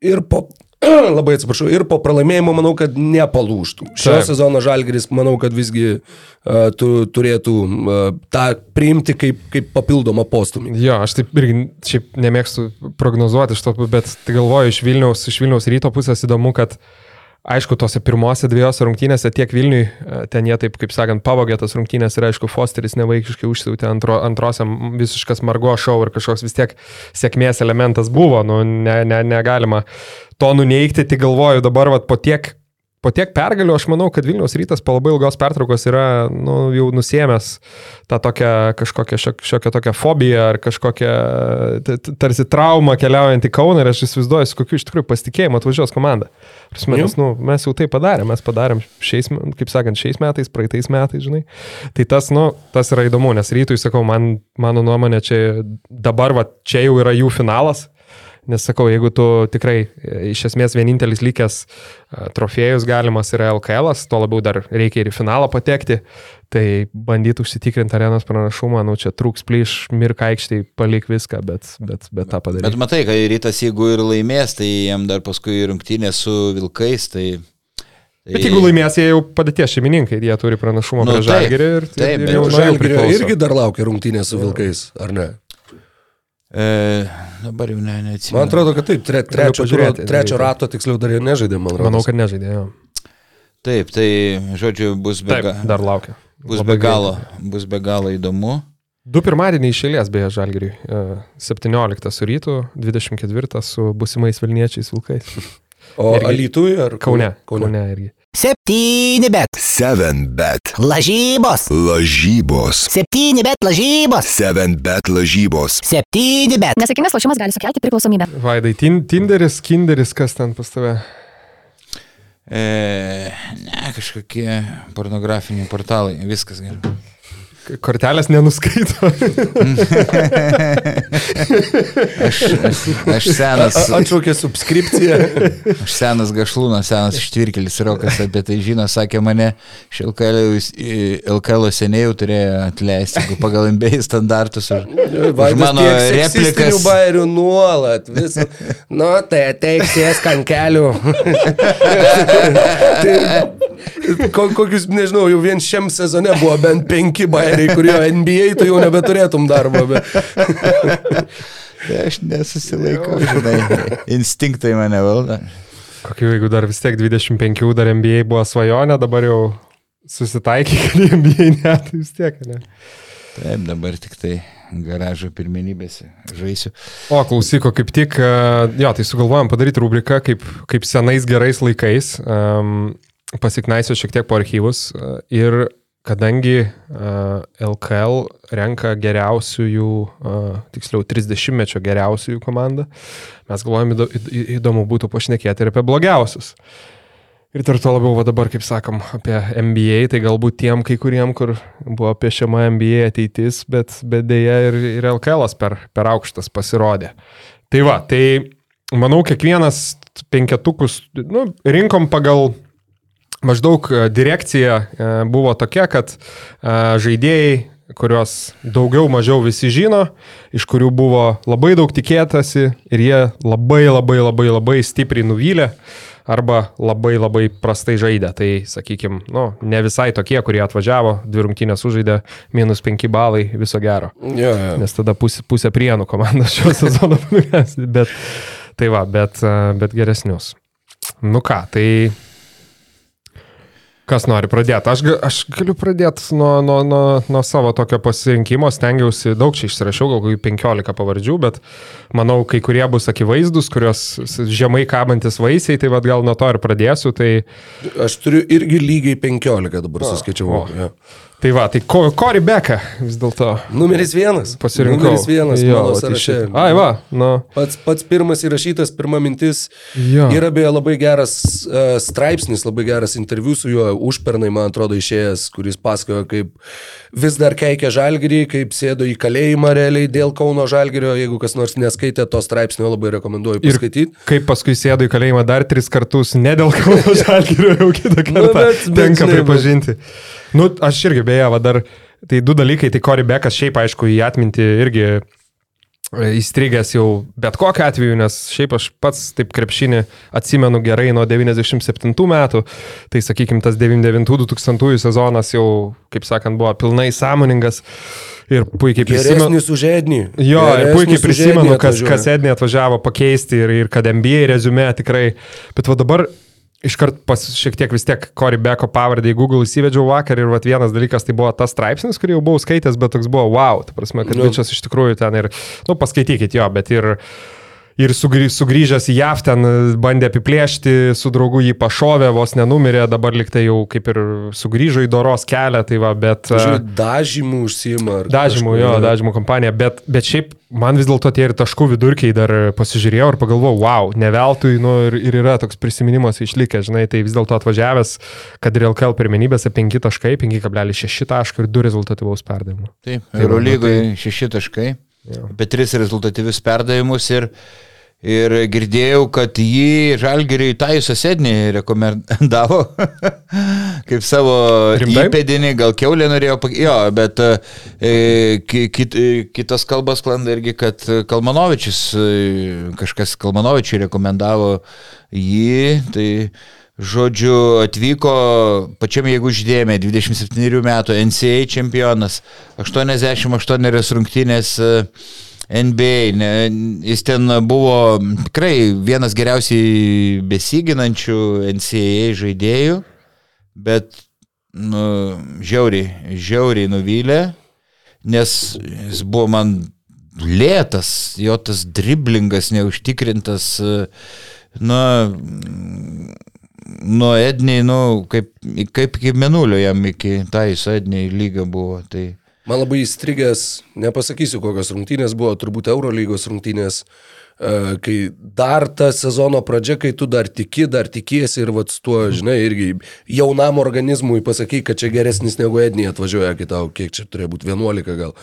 ir po (clears throat) labai atsiprašau, ir po pralaimėjimo manau, kad nepalūštų. Šio Taip. sezono žalgeris, manau, kad visgi uh, tu, turėtų uh, tą priimti kaip, kaip papildomą postumį. Jo, aš taip irgi šiaip nemėgstu prognozuoti iš to, bet galvoju iš Vilniaus, iš Vilniaus ryto pusės įdomu, kad uh, Aišku, tose pirmose dviejose rungtynėse tiek Vilniui, e, ten jie taip, kaip sakant, pavogė tas rungtynės ir aišku, Fosteris nevaikiškai užsiūtė antro, antrosiam visiškas Margo šou ir kažkoks vis tiek sėkmės elementas buvo, nu, ne, ne, negalima to nuneikti, tik galvoju dabar, vat, po tiek po tiek pergalių aš manau, kad Vilniaus rytas po labai ilgos pertraukos yra nu, jau nusėmęs tą tokią kažkokią šiokią tokią fobiją ar kažkokią tarsi traumą keliaujant į Kauną ir aš įsivaizduoju, su kokiu iš tikrųjų pasitikėjimu atvažiuos komanda. Mes, nu, mes jau tai padarėm, mes padarėm šiais, kaip sakant, šiais metais, praeitais metais, žinai. Tai tas, nu, tas yra įdomu, nes rytui, sakau, man, mano nuomonė, čia dabar, va, čia jau yra jų finalas Nes sakau, jeigu tu tikrai e, iš esmės vienintelis likęs e, trofėjus galimas yra LKL, tuo labiau dar reikia ir į finalą patekti, tai bandyti užsitikrinti arenos pranašumą, nu čia trūks plyš, mirk aikštėje, palik viską, bet, bet, bet tą padaryti. Bet matai, kad rytas jeigu ir laimės, tai jam dar paskui rungtynė su Vilkais, tai Bet jeigu laimės, jie jau padėties šeimininkai, jie turi pranašumą Nu, prieš taip, Žalgirį ir, taip, ir bet jau priklauso. irgi dar laukia rungtynės su Vilkais, ar ne? E, dabar jau ne, neatsimenu. Man atrodo, kad taip, tre, trečio, pažiūrėti, trečio rato tiksliau dar jie nežaidė, man atrodo. Manau, kad nežaidė. Jo. Taip, tai, žodžiu, bus be, Taip, ga, dar laukia. bus Labai be, galo, bus be galo įdomu. Du pirmadienį išėlės beje Žalgiriui. E, 17 su rytu, 24 su busimais Vilniečiais Vilkais. O Alitui ar Kaune. Kaune. Kaune irgi. Septyni bet. 7 bet. Lažybos. Lažybos. Septyni bet lažybos. 7 bet lažybos. Septyni bet. Nesėkmingas lošimas gali sukelti priklausomybę. Vaidai, tin, Tinderis, Kinderis, kas ten pas tave? E, ne, kažkokie pornografiniai portalai, viskas gerai. Kortelės nenuskaito. (laughs) Aš, aš, aš senas, Atšaukė subskripciją. (laughs) aš senas gašlūnas, senas ištvirkelis Rokas apie tai žino, sakė mane, iš LKL, LKL seniai jau turėjo atleisti pagal MBA standartus. Už, už mano replikas. bairių nuolat. Vis... Nu, tai ateik sėsk ant kelių. (laughs) tai, ko, kokius, nežinau, jau vien šiam sezone buvo bent penki bairiai, kurie NBA, tu jau nebeturėtum darbo. Bet... Tai aš nesusilaikau, žinai, instinktai mane valdo. Kokiu, jeigu dar vis tiek 25 dar NBA buvo svajonė, dabar jau susitaikė, kad NBA net vis tiek, ne? Taip, dabar tik tai garažo pirmenybėse žaisiu. O, klausyko, kaip tik, e, jo, tai sugalvojom padaryti rubriką kaip, kaip senais gerais laikais. Um, pasiknaisiu šiek tiek po archyvus e, ir kadangi LKL renka geriausiųjų, tiksliau 30-mečio geriausiųjų komandą, mes galvojame įdomu būtų pašnekėti ir apie blogiausius. Ir dar to labiau dabar, kaip sakom, apie NBA, tai galbūt tiem kai kuriem, kur buvo piešiama NBA ateitis, bet, bet dėja ir, ir LKL per, per aukštas pasirodė. Tai va, tai manau, kiekvienas penketukus, nu, rinkom pagal maždaug e, direkcija e, buvo tokia, kad e, žaidėjai, kuriuos daugiau mažiau visi žino, iš kurių buvo labai daug tikėtasi ir jie labai labai labai labai stipriai nuvylė arba labai labai prastai žaidė. Tai, sakykime, nu, ne visai tokie, kurie atvažiavo, dvi rungtynės sužaidė, minus 5 balai, viso gero. Jo, jo. Nes tada pusė, pusė prienų komandos (laughs) šio sezono numes. Bet, tai va, bet, bet geresnius. Nu ką, tai kas nori pradėti? Aš, aš galiu pradėti nuo, nuo, nuo, nuo savo tokio pasirinkimo, stengiausi, daug čia išsirašiau, gal kokių 15 pavardžių, bet manau, kai kurie bus akivaizdus, kurios žemai kabantis vaisiai, tai vad gal nuo to ir pradėsiu. Tai, Aš turiu irgi lygiai 15 dabar suskaičiau. o. Tai va, tai Kori Beka vis dėlto Numeris vienas. pasirinkau. Numeris vienas Jo, mano į sąraše. Ai, va, nu. Pats, pats pirmas įrašytas, pirma mintis. Jo. Yra beje labai geras uh, straipsnis, labai geras interviu su juo užpernai, man atrodo, išėjęs, kuris pasakojo, kaip vis dar keikia žalgerį, kaip sėdo į kalėjimą realiai dėl Kauno žalgerio. Jeigu kas nors neskaitė to straipsnio, labai rekomenduoju Ir paskaityti. kaip paskui sėdo į kalėjimą dar tris kartus, ne dėl Kauno (laughs) Žalgirio, jau kitą kartą Nu, bet- bet tenka žinai, pripažinti. Nu, aš irgi beje, va dar, tai du dalykai, tai Cory Beckas šiaip aišku į atmintį irgi e, įstrigęs jau bet kokiu atveju, nes šiaip aš pats taip krepšinį atsimenu gerai nuo 97 metų, tai sakykime tas 99-2000 sezonas jau, kaip sakant, buvo pilnai sąmoningas ir puikiai prisimenu. Geresnis už Ednį. Jo, ir Geresnis puikiai už prisimenu, Ednį kas, kas Ednė atvažiavo pakeisti ir, ir kad NBA rezume tikrai. Bet va dabar iškart pas šiek tiek vis tiek Cory Beko pavardį į Google įsivedžiau vakar ir vat vienas dalykas tai buvo tas straipsnis, kurį jau buvau skaitęs, bet toks buvo wow, ta prasme, kad Nu. bičias iš tikrųjų ten ir, nu, paskaitykit jo, bet ir Ir sugrį, sugrįžęs į JAV ten bandė apiplėšti, su draugu jį pašovė, vos nenumirė, dabar liktai jau kaip ir sugrįžo į doros kelią, tai va, bet... Žiūrėjau, dažymų užsima. Dažymų, kažkur, jo, ne? dažymų kompanija, bet, bet šiaip man vis dėlto tie ir taškų vidurkiai dar pasižiūrėjau ir pagalvojau, wow, ne veltui, nu ir, ir yra toks prisiminimas išlikęs, žinai, tai vis dėlto atvažiavęs, kad ir LKL pirmenybėse 5 taškai, 5,6 taškai ir 2 rezultatyvaus perdavimo. Taip, Tai va, Eurolygoje šeši taškai, apie tris rezultatyvius perdavimus ir, ir girdėjau, kad jį Žalgiriui Tajusą Sednį rekomendavo (laughs) kaip savo Rimtai? įpėdinį, gal keulė norėjo, jo, bet e, ki- kit, e, kitos kalbos klanda irgi, kad Kalmanovičius, e, kažkas Kalmanovičiui rekomendavo jį, tai Žodžiu, atvyko pačiam jeigu žydėjime 27 metų NCAA čempionas, 88 rungtynės e, NBA. Ne, jis ten buvo tikrai vienas geriausiai besiginančių NCAA žaidėjų, bet nu, žiauriai, žiauriai nuvylė, nes jis buvo man lėtas, jo tas driblingas, neužtikrintas, na, nuo Edniai, nu, kaip, kaip iki menulio jam iki tais Edniai lyga buvo. Tai... Man labai įstrigęs, nepasakysiu kokios rungtynės buvo, turbūt Eurolygos rungtynės, e, kai dar ta sezono pradžia, kai tu dar tiki, dar tikiesi ir vat su tuo, žinai, irgi jaunam organizmui pasakai, kad čia geresnis negu Edniai atvažiuoja, kai tau kiek čia turėjo būti 11 gal.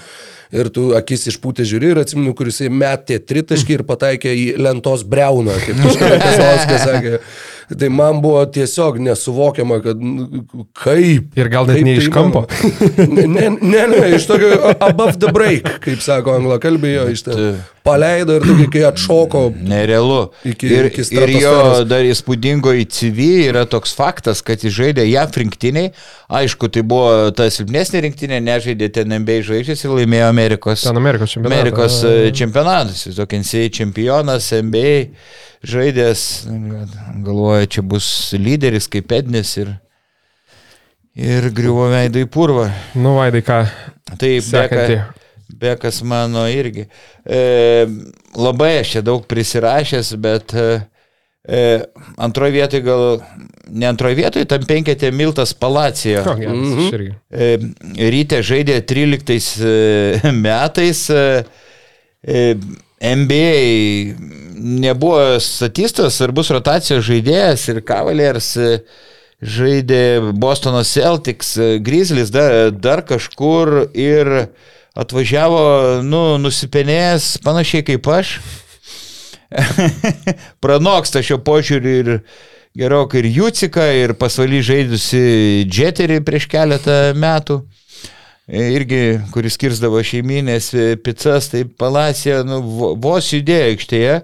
Ir tu akis išpūtė žiūri ir atsimenu, kuris metė tritaškį ir pataikė į lentos breuną, kaip kažkas Kazauskas sakė. Tai man buvo tiesiog nesuvokiama, kad nu, kaip. Ir gal net ne tai iš kampo. (laughs) įmanoma. Ne, ne, ne, iš tokio above the break, kaip sako anglo kalbėjo, iš ten. Paleido ir tokį, kai atšoko. Nerealu. Iki- ir, iki ir jo dar įspūdingo į CV yra toks faktas, kad jis žaidė JAF rinktiniai. Aišku, tai buvo ta silpnesnė rinktinė, nežaidė ten NBA žvaigždės ir laimėjo Amerikos, Ten Amerikos čempionatą. Amerikos e, čempionatas. Jis tokia NCAA čempionas, NBA žaidęs. Galvoja, čia bus lyderis kaip Ednis ir, ir griuvo veidai purva. Nu, Vaidai, ką? Tai Sekantį. Beka, Bekas mano irgi. E, labai aš čia daug prisirašęs, bet e, e, antroje vietoje gal, ne antroje vietoje, tam penketė Miltas Palacijo. O, geras, Mhm. aš irgi. E, ryte žaidė 13 e, metais. E, e, NBA nebuvo statistas, svarbus rotacijos žaidėjas ir Cavaliers e, žaidė Bostono Celtics, e, Grizzlies dar, dar kažkur ir atvažiavo, nu, nusipenėjęs panašiai kaip aš. (laughs) Pranoksta šio požiūrį ir gerokai ir Jucika, ir pasvaly žaidusi Džeterį prieš keletą metų. Irgi, kuris skirsdavo šeiminės e, pizzas, tai palacija, nu, vo- vos judėjo aikštėje.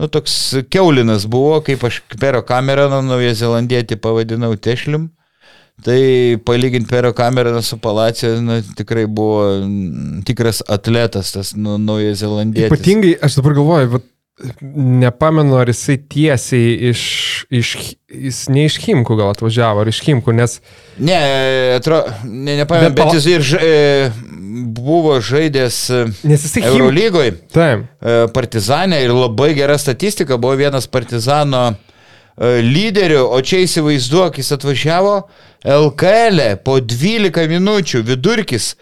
Nu, toks keulinas buvo, kaip aš Pero Cameroną Naują Zelandietį pavadinau Tešlim. Tai palyginti Pero Cameroną su Palacija, nu, tikrai buvo tikras atletas, tas nu, Naujas Zelandietis. Ypatingai, aš dabar galvoju, vat, nepamenu, ar jisai tiesiai iš, iš, jis ne iš Himkų gal atvažiavo, ar iš Himkų, nes Ne, atrodo, ne, nepamenu, Bet bet, jis ir ža, e, buvo žaidęs Eurolygoje, Partizanė ir labai gera statistika, buvo vienas Partizano e, lyderių, o čia įsivaizduok, jis atvažiavo LKL e po 12 minučių, vidurkis,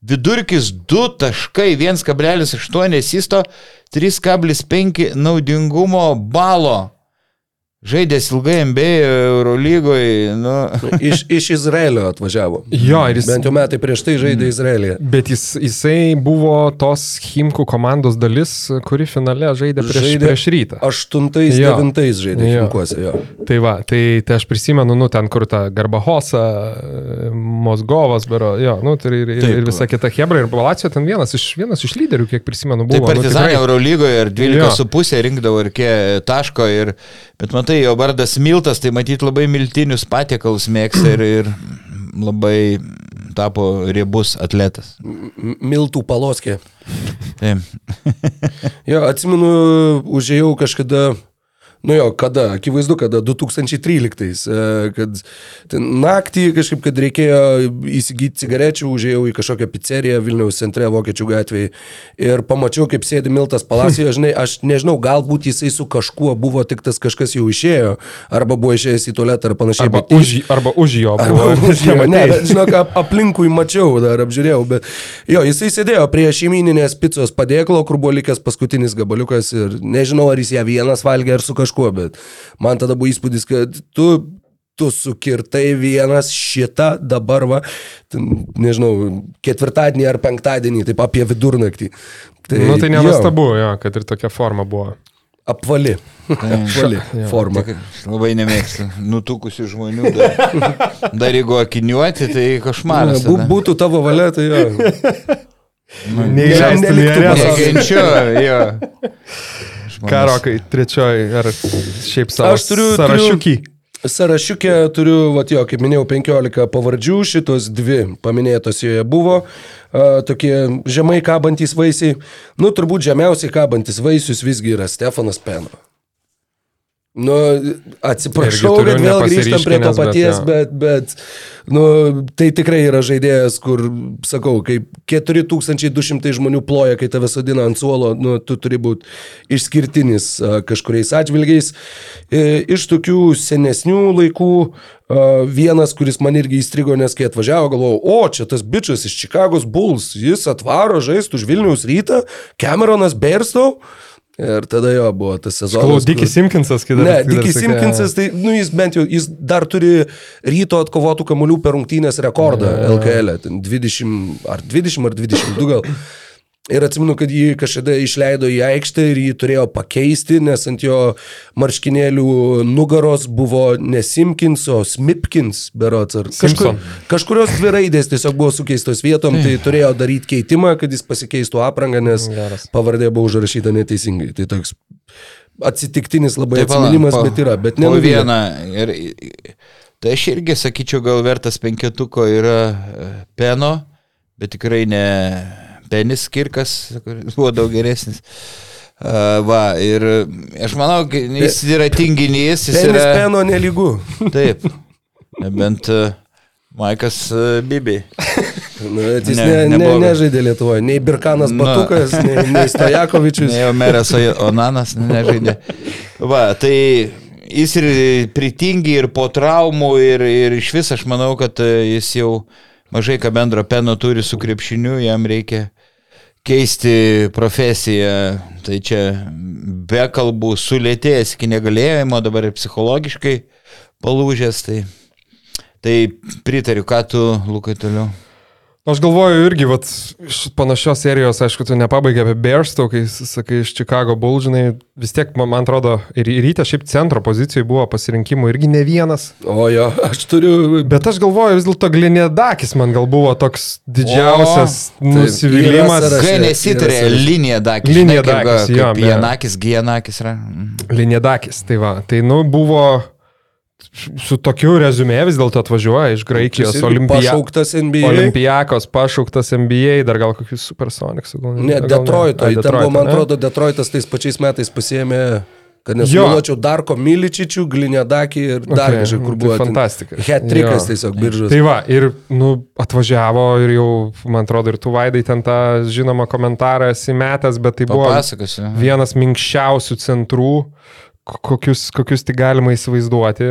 vidurkis 2 taškai, 1,8 asisto, 3,5 naudingumo balo. Žaidęs ilgai MB Eurolygoje, nu, (laughs) Iš, iš Izraelio atvažiavo. Jo, ir jis- Bent jau metai prieš tai žaidė Izraelėje. bet jis, jisai buvo tos Himkų komandos dalis, kuri finale žaidė prieš, Žaidė- prieš rytą. Aštuntais, Jo. devintais žaidė Jo. Šimkuose, jo. Tai va, tai, tai aš prisimenu, nu, ten kur ta Garbahosa, Mozgovas, bero, jo, nu, tai ir, ir, Taip, ir visa kita Hebra ir Palacijo ten vienas iš, vienas iš lyderių, kiek prisimenu, Tai buvo. Partizanė nu, Eurolygoje ir Jo. 12,5 rinkdavo ir kiek taško. Ir, bet matai, jo vardas Miltas, tai matyt labai miltinius patiekalus mėgsta ir, ir labai tapo riebus atletas. Miltų paloskė. Taip. Jo, atsimenu, užėjau kažkada, nu jo, kada, akivaizdu, kada 2013, e, kad naktį kažkaip, kad reikėjo įsigyti cigarečių, užėjau į kažkokią pizzeriją Vilniaus centre Vokiečių gatvėje ir pamačiau, kaip sėdi Miltas Palacijo, žinai, aš nežinau, galbūt jisai su kažkuo buvo, tik tas kažkas jau išėjo, arba buvo išėjęs į tualetą ar panašiai. Arba bet už, arba už jo buvo. Arba už jo, (laughs) ne, bet, žinok, ap, aplinkui mačiau, dar apžiūrėjau, bet jo, jisai sėdėjo prie šeimininės picos padėklo, kur buvo likęs paskutinis gabaliukas ir nežinau, ar jis ją vienas valgė ar su kažkuo, bet man tada buvo įspūdis, kad tu, tu sukirtai vienas šitą dabar, va, ten, nežinau, ketvirtadienį ar penktadienį, taip apie vidurnaktį. Tai, Nu tai jo, nenustabu, jo, kad ir tokia forma buvo. Apvali. (laughs) Apvali forma. Tik labai nemėgstu nutukusių žmonių. Dar, (laughs) dar jeigu akiniuoti, tai košmaras. Tada. būtų tavo valia, tai jo. Neįleistum į areną. Nekenčiu, jo. (laughs) Žmonės- Karokai, trečioji, ar šiaip savo Aš turiu, sąrašiukį. turiu, Sarašiukė turiu, va jo, kaip minėjau, 15 pavardžių, šitos dvi paminėtos joje buvo, a, tokie žemai kabantys vaisiai. Nu, turbūt žemiausiai kabantis vaisius visgi yra Stefanas Peno. Nu, atsiprašau, kad vėl grįžtam prie to nepasiriškinęs, bet paties, jo. bet, bet, nu, tai tikrai yra žaidėjas, kur, sakau, kaip 4200 žmonių ploja, kai tave sodina ant suolo, nu, tu turi būti išskirtinis kažkuriais atžvilgiais. E, Iš tokių senesnių laikų vienas, kuris man irgi įstrigo, nes kai atvažiavo, galvojau, o čia tas bičias iš Chicago's Bulls, jis atvaro žaisti už Vilniaus rytą, Cameronas Berstow. Ir tada jo buvo tas sezonas. Kur- Dikis Simkinsas, kai dar. Ne, Dikis Simkinsas, tai, nu, jis bent jau, jis dar turi ryto atkovotų kamuolių per rungtynės rekordą LKL, -e, ten 20 ar 20 ar 22 gal. Ir atsimenu, kad jį kažkada išleido į aikštę ir jį turėjo pakeisti, nes ant jo marškinėlių nugaros buvo ne Simkins, o Smipkins, berots. Ar kažkur, kažkurios dvi raidės tiesiog buvo sukeistos vietom, tai turėjo daryti keitimą, kad jis pasikeistų aprangą, nes Geras. pavardė buvo užrašyta neteisingai. Tai toks atsitiktinis labai Tai pala, atsiminimas, po- bet yra, bet ne vieną. Ir, tai aš irgi sakyčiau, gal vertas penketuko yra e, peno, bet tikrai ne penis kirkas, buvo daug geresnis. Va, ir aš manau, jis yra tinginys, jis Penis yra... peno nelygu. Taip. Nebent Maikas Bibi. Nu, jis Ne, ne, ne, nežaidė Lietuvoje. Nei Birkanas Na. Batukas, nei, nei Stojakovičius. Ne, jau meras O- Onanas nežaidė. Va, tai jis ir pritingi ir po traumų ir, ir iš vis aš manau, kad e, jis jau mažai ką bendro peno turi su krepšiniu, jam reikia keisti profesiją. Tai čia be kalbų sulėtėjęs iki negalėjimo, dabar ir psichologiškai palūžęs. Tai, tai pritariu, ką tu, Lukai, toliau. Aš galvoju irgi, vat, iš panašios serijos, aišku, tu nepabaigai apie Bearstow, kai sakai iš Chicago Bulls, žinai, vis tiek, man, atrodo, ir ryte šiaip centro pozicijoje buvo pasirinkimų irgi ne vienas. O jo, aš turiu. Bet aš galvoju, vis dėlto Glinėdakis man gal buvo toks didžiausias O, o, nusivylimas. Kai nesitarė yra sąraše. linija Dakis. Linija žinai, kaip, Dakis, kaip jo, Janakis, Gijanakis yra. Mhm. Linėdakis, tai va. Tai, nu, buvo su tokiu rezumė vis dėlto atvažiuoja iš Graikijos Olimpija. Pašauktas NBA. Olimpijakos pašauktas NBA, dar gal kokius Supersonics. Gal, Ne, gal Detroito. Ai, Ai, ten buvo, man ne? atrodo, Detroitas tais pačiais metais pasėmė, kad Jo. nesumeluočiau Darko Miličičių, Glinėdakį ir dar Okay, kažkur, kur tai buvo. ten fantastika. Hat-trickas Jo. tiesiog biržas. Tai va, ir nu, atvažiavo ir jau, man atrodo, ir tu vaidai ten tą žinomą komentarą esi metęs, bet tai buvo Papasakosiu. vienas minkščiausių centrų, k- kokius, kokius tik galima įsivaizduoti.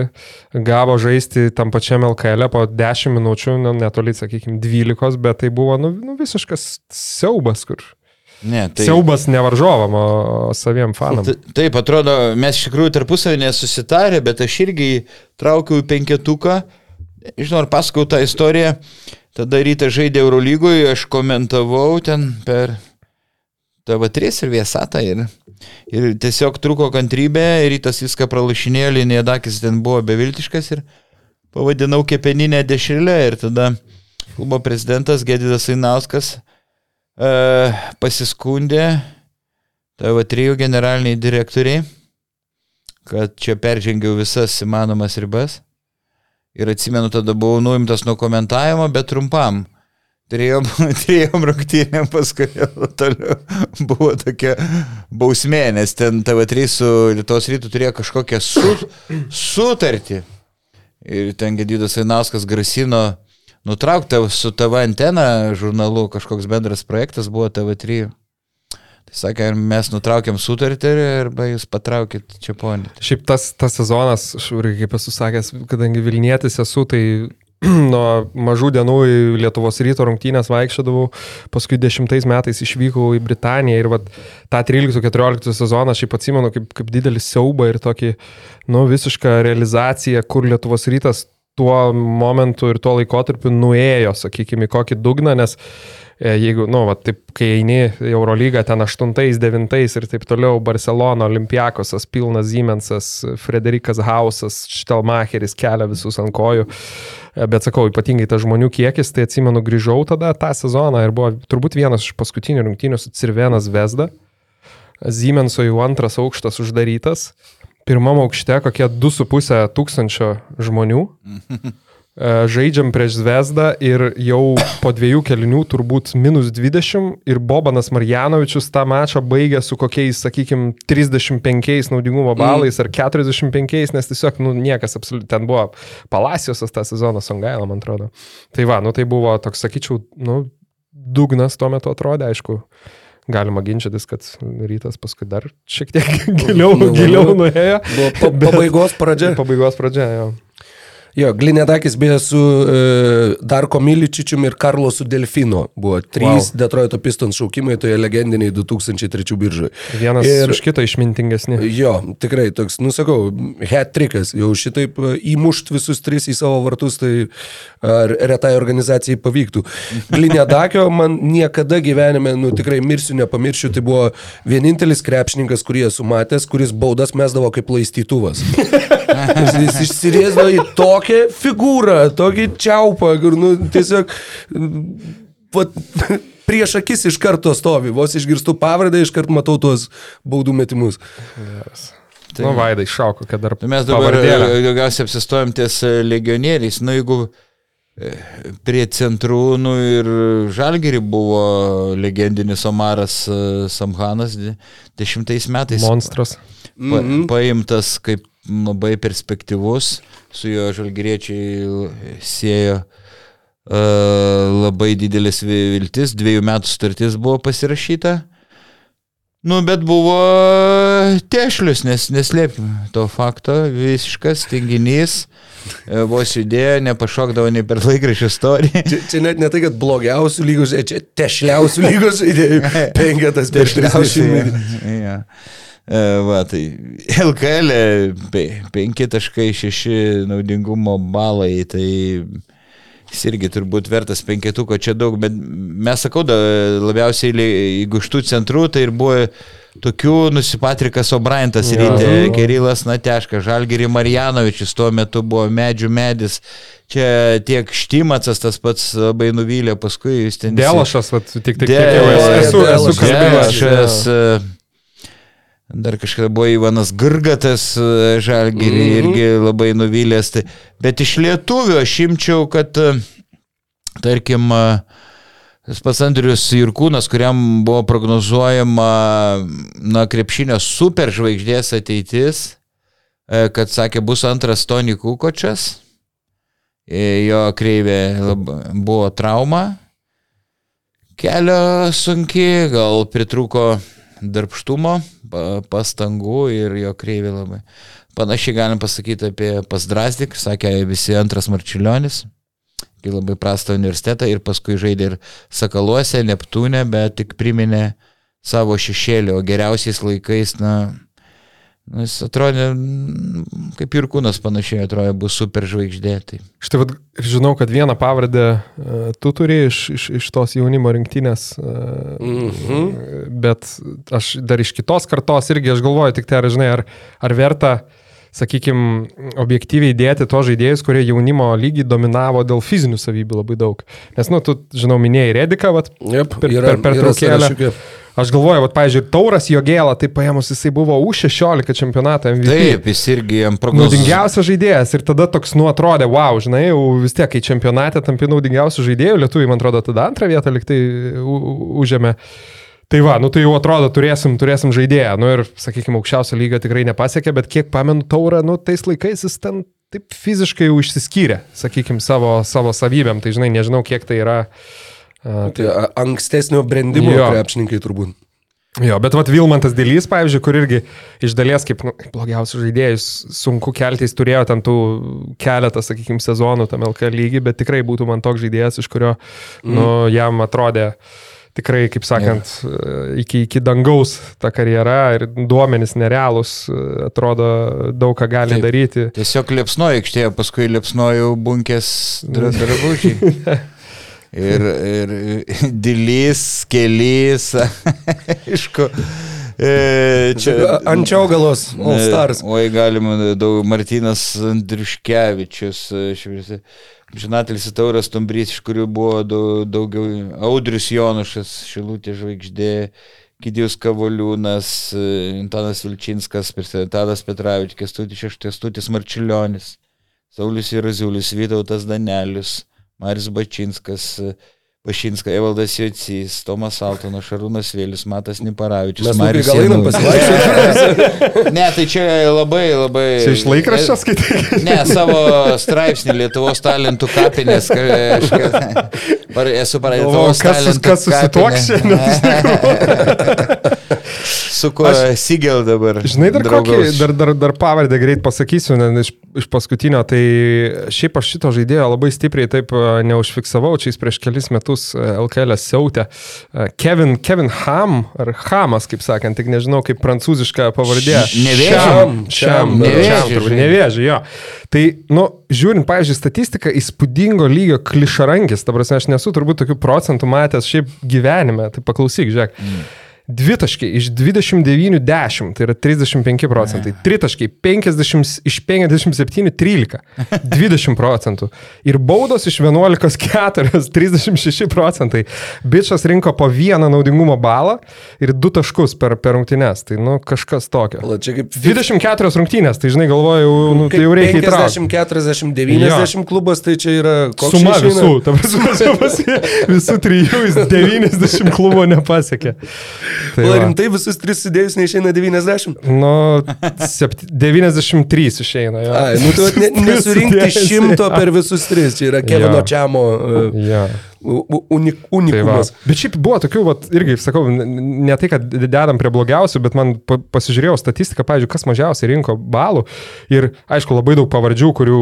Gavo žaisti tam pačiam LKL po 10 minučių, nu, netoli, sakykime, 12, bet tai buvo nu, nu, visiškas siaubas, kur. Ne, Tai... Siaubas ne varžovam, o saviem fanam. Ta- Taip, atrodo, mes iš tikrųjų tarpusavį nesusitarė, bet aš irgi traukiau į penketuką. Žinau, ar pasakau tą istoriją. Tada rytą žaidė Eurolygoje, aš komentavau ten per TV3 ir Viesatą. Ir, ir tiesiog truko kantrybė, rytas viską pralašinėjo, linija Dakis ten buvo beviltiškas ir pavadinau kepeninę dešrilę. Ir tada klubo prezidentas Gedidas Ainauskas e, pasiskundė TV3 generaliniai direktoriai, kad čia peržengiau visas įmanomas ribas. Ir atsimenu, tada buvau nuimtas nuo komentavimo, bet trumpam. Trijom, (laughs) trijom rungtynėm paskui (laughs) toliau buvo tokia bausmė, nes ten TV3 su Lietuvos rytu turėjo kažkokią su, sutartį. Ir ten Gedidas Ainauskas grasino nutraukti su TV antena žurnalu, kažkoks bendras projektas buvo TV3. Tai sakė, mes nutraukėm sutartį arba jūs patraukit čia ponį. Šiaip tas, tas sezonas, aš irgi kaip esu sakęs, kadangi Vilnietis esu, tai (clears throat) nuo mažų dienų į Lietuvos ryto rungtynės vaikščiodavau, paskui dešimtais metais išvykau į Britaniją ir vat, tą 13-14 sezoną aš šiaip atsimenu kaip, kaip didelį siaubą ir tokį, nu, visišką realizaciją, kur Lietuvos rytas tuo momentu ir tuo laikotarpiu nuėjo, sakykime, kokį dugną, nes jeigu, nu, va, taip, kai eini Eurolygą ten 8-9 ir taip toliau, Barcelona, Olimpiakosas, Pilnas Siemensas, Frederikas Hausas, Štelmacheris kelia visus ant kojų. E, Bet sakau, ypatingai tas žmonių kiekis, tai atsimenu, grįžau tada tą sezoną ir buvo turbūt vienas iš paskutinių rungtynių su Cirvenas Vesda. Siemenso jau antras aukštas uždarytas. pirmam aukšte kokie 2,5 tūkstančio žmonių. (laughs) E, Žaidžiam prieš Zvezdą ir jau po dviejų kelinių turbūt minus 20 ir Bobanas Marjanovičius tą mačą baigė su kokiais, sakykime, 35 naudingumo balais ar 45, nes tiesiog, nu, niekas absoliučiai, ten buvo Palaciosas tą sezoną, Songailą, man atrodo. Tai va, nu, tai buvo toks, sakyčiau, nu, dugnas tuo metu atrodė, aišku. Galima ginčytis, kad rytas paskui dar šiek tiek (laughs) giliau, Nu, giliau nu, nuėjo. Buvo pa, pabaigos pradžia. Pabaigos pradžia, jo. Jo, Glinedakis beje su e, Darko Miličičium ir Karlosu Delfino buvo trys wow. Detroito Pistons šaukimai toje legendiniai 2003 biržoje. Vienas Ir- už kito išmintingesni. Jo, tikrai toks, nusakau, hat trikas, jau šitaip e, įmušt visus tris į savo vartus, tai ar retai organizacijai pavyktų. Glinedakio man niekada gyvenime, nu tikrai mirsiu, nepamiršiu, tai buvo vienintelis krepšininkas, kurį esu matęs, kuris baudas mesdavo kaip laistytuvas. (laughs) Jis jis išsirėsdavo į tokią figūrą, tokį čiaupą, kur, nu, tiesiog mm, vat, prieš akis iš karto stovi, vos išgirstu pavardę, iš karto matau tuos baudų metimus. Tai... Nu, Vaidai, šau, kokia dar mes dabar e, daugiausiai apsistojom ties e, legionieriais. Nu, jeigu e, prie centrų, nu ir Žalgiri buvo legendinis Omaras Samhanas de- dešimtais metais. Monstras. Pa, paimtas kaip labai perspektyvus, su juo žalgyriečiai siejo uh, labai didelis vi- viltis, dviejų metų sutartis buvo pasirašyta. Nu, bet buvo tešlius, nes neslėpim to fakto, visiškas tinginys, e, vos judėjo, nepašokdavo nei per laikraščių istoriją. Čia, čia net ne tai, kad blogiausių lygos, čia tešliausių lygos žaidėjų. (laughs) Penketas per Dažniausiai. 30 Ja. E, Va, tai LKL 5.6 naudingumo balai, tai jis irgi turbūt vertas penketuko, čia daug, bet mes sakau, da, labiausiai jeigu iš tų centrų, tai ir buvo tokių nusipatrikas O'Brientas Jo. rytė, Kirilas Nateška, Žalgiri Marjanovičius tuo metu buvo medžių medis, čia tiek Štimacas tas pats labai nuvylė, paskui jis ten... Dėlašas, tik tik kiek jau esu, esu, kalbėjęs. Dėlašas, dar kažkada buvo Ivanas Gurgatas e, Žalgirį Mhm. irgi labai nuvylęs. Tai, bet iš lietuvių aš imčiau, kad e, tarkim e, tas pats Andrius Jurkūnas, kuriam buvo prognozuojama na, krepšinio superžvaigždės ateitis, kad sakė bus antras Tony Kukočas. E, Jo kreivė buvo trauma, kelio sunki, gal pritruko darbštumo, pa- pastangų ir jo kreivė labai. Panašiai galim pasakyti apie Pasdrasdik, sakė visi antras Marčiulionis, kai labai prastą universitetą ir paskui žaidė ir Sakaluose, Neptūne, bet tik priminė savo šešėlį, o geriausiais laikais, na, jis atrodė mm, kaip Jurkūnas panašiai atrodė, bus superžvaigždė. Tai. Štai vad, ir žinau, kad vieną pavardę uh, tu turi iš, iš, iš tos jaunimo rinktinės, uh, Mhm. bet aš dar iš kitos kartos irgi aš galvoju, tik tai ar, žinai, ar, ar verta, sakykime, objektyviai dėti to žaidėjus, kurie jaunimo lygį dominavo dėl fizinių savybių labai daug. Nes, nu, tu, žinau, minėjai Rediką, vat, Yep, per, yra- per, per yra traukėlę. sąrašiuke. Aš galvoju, vat, pavyzdžiui, Tauras Jogėlą, tai paėmus jisai buvo U16 čempionatą MVP. Taip, jis irgi jam prognozuoja. Naudingiausias žaidėjas ir tada toks, nu, atrodė, wow, žinai, jau vis tiek, kai čempionate tampi naudingiausių žaidėjų, lietuviai, man atrodo, tada antrą vietą liktai užėmė. Tai va, nu tai jau atrodo, turėsim, turėsim žaidėją. Nu ir, sakykime, aukščiausio lygio tikrai nepasiekė, bet kiek pamenu taurą, nu tais laikais jis ten taip fiziškai jau išsiskyrė, sakykime, savo, savo savybėm. Tai žinai, nežinau, kiek tai yra. A, Tai a- ankstesnio brandimo Jo. krepšininkai turbūt. Jo, bet vat Vilmantas Dėlys, pavyzdžiui, kur irgi iš dalies kaip nu, blogiausius žaidėjus sunku kelti, jis turėjo ten tų keletą, sakykime, sezonų tam LK lygį, bet tikrai būtų man toks žaidėjas, iš kurio mm. nu, jam atrodė tikrai, kaip sakant, iki, iki dangaus ta karjera ir duomenys nerealūs, atrodo daug ką gali Taip. Daryti. Tiesiog liepsnojo aikštėje, paskui liepsnojo bunkės dra- drabužiai. (laughs) Ir, ir (laughs) dilys, kelys, (laughs) aišku. E, čia Ančiaugalos All Stars. Oi, galima daug. Martinas Andriškevičius, šviesi. Žinatelis Tauras Tombrys, iš kurių buvo daug, daugiau. Audrius Jonušas, Šilutė žvaigždė. Kidijus Kavoliūnas, e, Antanas Vilčinskas, Tadas Petravičius, Kestutis Šeštas, Kestutis Marčiulionis, Saulis Iraziulis, Vytautas Danelis, Maris Bačinskas, Pašinskas, Evaldas Jocys, Tomas Altonas, Šarūnas Vėlius, Matas Niparavičius, Mes Marius gal einam pasivaikščioti. Ne, tai čia labai, labai. Čia iš laikraščio skaitai? Ne, savo straipsnį Lietuvos talentų kapinės. ka- Par, esu parašęs. O kas, kas susituoks šiandien? Su kuo Sigel dabar. Žinai, dar kokį, draugaus? dar, dar, dar pavardę greit pasakysiu, ne, iš, iš paskutinio, tai šiaip aš šito žaidėjo labai stipriai taip e, neužfiksavau, čia jis prieš kelis metus e, LKL siautė. E, Kevin, Kevin Ham, ar Hamas, kaip sakant, tik nežinau, kaip prancūziška pavardė. Nevėžio? Šiam, žinai. nevėžį, jo. Tai, nu, žiūrint, pavyzdžiui, statistiką, įspūdingo lygio klišarankis, ta prasme, aš nesu turbūt tokių procentų matęs šiaip gyvenime, tai paklausyk, žiūrėk. Mm. Dvitaškiai iš 29 10, tai yra 35 procentai. Tritaškiai 50 iš 57 13, 20 procentų. Ir baudos iš 11 4, 36 procentai. Bičias rinko po vieną naudingumo balą ir du taškus per, per rungtynes. Tai nu kažkas tokio. Pala, Čia kaip 24 rungtynės, tai žinai, galvoju, nu, tai jau reikia įtraukti. 50, 40, 90 klubas, tai čia yra koks Suma visų, prasme, (laughs) visų trijų jis 90 klubo nepasiekė. Tai va. rimtai visus tris sudėjus neišeina 90? Nu, sept, 93 išeina. Jo. Ai, nu tu ne, (laughs) nesurinkti šimto per visus tris, čia yra Kevino Jo. Čiamo uh, Jo. Unik, Tai va. unikumas. Bet šiaip buvo tokių, vat, irgi, sakau, ne tai, kad dedam prie blogiausių, bet man pa, pasižiūrėjau statistiką, pavyzdžiui, kas mažiausiai rinko balų. Ir, aišku, labai daug pavardžių, kurių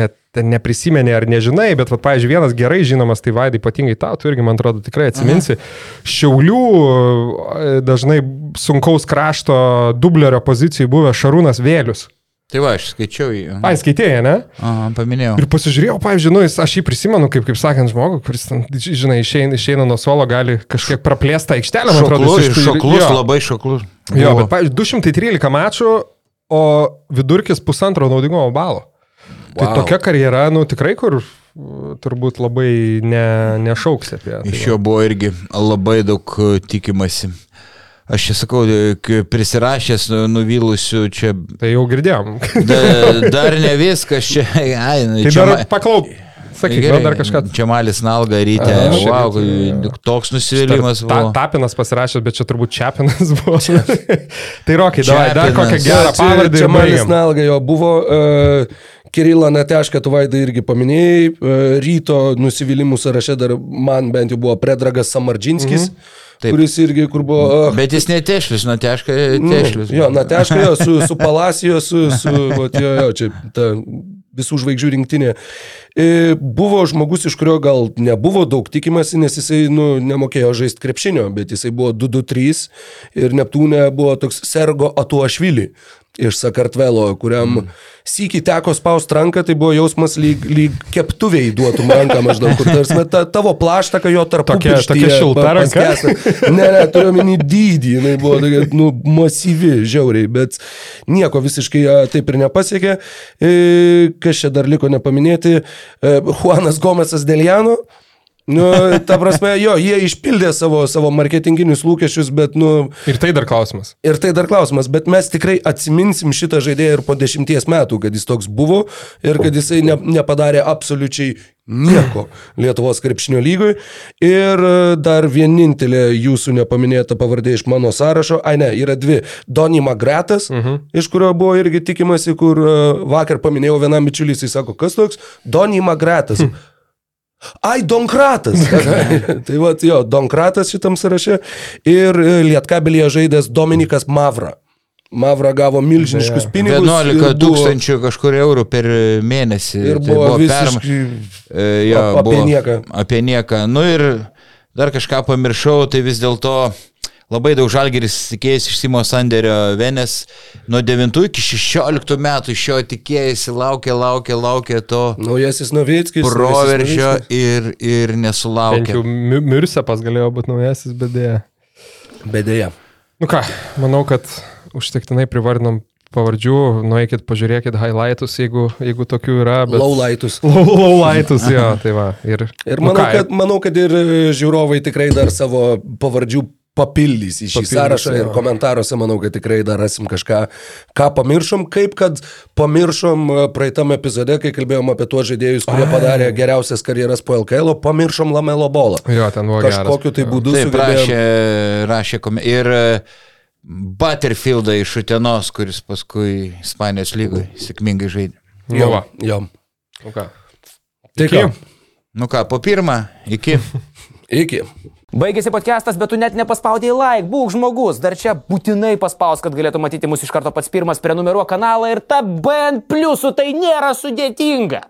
net neprisimeni ar nežinai, bet, vat, pavyzdžiui, vienas gerai žinomas, tai Vaidai, ypatingai tau, tu irgi, man atrodo, tikrai atsiminsi. Šiaulių e, dažnai sunkaus krašto dublerio pozicijų buvęs Šarūnas Vėlius. Tai va, aš skaičiau jį. Ai, skaitėjai, ne? Aha, paminėjau. Ir pasižiūrėjau, pavyzdžiui, nu, aš jį prisimenu, kaip, kaip sakant, žmogų, kuris, žinai, išeina, išeina nuo suolo, gali kažkiek praplėstą aikštelę, man atrodo. Šoklus, iš šoklus jo. labai šoklus. Jo, bet, pavyzdžiui, 213 mačų, o vidurkis pusantro naudingumo balo. Tai Wow. tokia karjera, nu, tikrai, kur uh, turbūt labai ne, nešauks apie. Tai Iš jo buvo irgi labai daug e, tikimasi. Aš čia sakau, prisirašęs nu- nuvylusių čia. Tai jau girdėjom. Da, dar ne viskas čia. Ai, nu, tai čia dar paklauk. Sakyk, gal dar kažką. Čia malis nalga ryte. A, Wow, šiaip, jo. toks nusivylimas Ta, buvo. tapinas pasirašęs, bet čia turbūt Čiapinas (laughs) buvo. tai Rokai, davai, dar kokią Jo, gerą pavardę. Čia Malis. Nalga jo buvo. Uh, Kirila Nateška, tu vaidai irgi paminėjai, uh, ryto nusivylimų sąraše dar man bent jau buvo Predragas Samardžinskis, mhm. Taip. kuris irgi, kur buvo... Uh, Bet jis netešlius, nu teška nu, tešlius. jo, Nateška, jo, su, su Palacijo, su, su (laughs) vat, jo, jo, čia ta visų žvaigždžių rinktinė. E, Buvo žmogus, iš kurio gal nebuvo daug tikimasi, nes jisai nu, nemokėjo žaisti krepšinio, bet jisai buvo 2-2-3 ir Neptūne buvo toks Sergo Atuašvili iš Sakartvelo, kuriam mm. sykį teko spaust ranką, tai buvo jausmas lyg, lyg keptuviai duotum ranką maždaug, kur tarsi ta, tavo plaštaka jo tarp Tokia- tokia šilta ranka? Ne, ne, turiu minį dydį, jinai buvo tokia, nu, masyvi, žiauriai, bet nieko visiškai taip ir nepasiekė. E, kas čia dar liko nepaminėti? E, Juanas Gomesas Deliano. Nu, ta prasme, jo, jie išpildė savo, savo marketinginius lūkesčius, bet, nu, Ir tai dar klausimas. Ir tai dar klausimas, bet mes tikrai atsiminsim šitą žaidėją ir po dešimties metų, kad jis toks buvo ir kad jisai ne, nepadarė absoliučiai nieko Lietuvos krepšinio lygoj. Ir e, dar vienintelė jūsų nepaminėta pavardė iš mano sąrašo, ai ne, yra dvi. Donny Magretas, uh -huh. iš kurio buvo irgi tikimasi, kur e, vakar paminėjau vienam bičiuliui, jis sako, kas toks? Donny Magretas. Ai, Donkratas. (laughs) tai va, jo, Donkratas šitam sąraše. Ir e, Lietkabilije žaidęs Dominikas Mavra. Mavra gavo milžiniškus pinigus. 11 ir buvo- tūkstančių kažkur eurų per mėnesį. Ir Tai buvo perma- visiškai... E, jo, ap- apie buvo nieką. Apie nieką. Nu ir dar kažką pamiršau, tai vis dėlto labai daug žalgeris tikėjęs iš Simo Sanderio Venės. Nuo 9 iki 16 metų iš jo tikėjęsi, laukė, laukė, laukė to Naujasis Novickis. proveržio ir, ir nesulaukė. Mirsepas galėjo būti naujasis, bet dėja. Bedėja. Nu ką, manau, kad užtektinai privardinom pavardžių, nueikit, pažiūrėkit highlightus, jeigu, jeigu tokių yra. Bet... Laulaitus. Laulaitus, jo, tai va. Ir, Ir nu manau, ką, kad, manau, kad ir e, žiūrovai tikrai dar savo pavardžių papildys į šį Papildys, sąrašą ir jo. komentaruose manau, kad tikrai dar rasim kažką, ką pamiršom, kaip kad pamiršom e, praeitam epizode, kai kalbėjom apie tuos žaidėjus, kurie padarė geriausias karjeras po LKL, pamiršom Lamelo bolą. Jo, ten buvo geras. Kažkokiu tai būdu Taip, sugebėjom. rašė, rašė kom... ir e, Butterfieldą iš Utenos, kuris paskui Ispanijos lygoje sėkmingai žaidė. Jo, va. jo. Nu ką. Tai Iki. ką, Nu ką, po pirmą, iki. (laughs) iki. Baigėsi podcastas, bet tu net nepaspaudėjai like, būk žmogus, dar čia būtinai paspaus, kad galėtų matyti mus iš karto pats pirmas, prenumeruok kanalą ir ta BN pliusų tai nėra sudėtinga.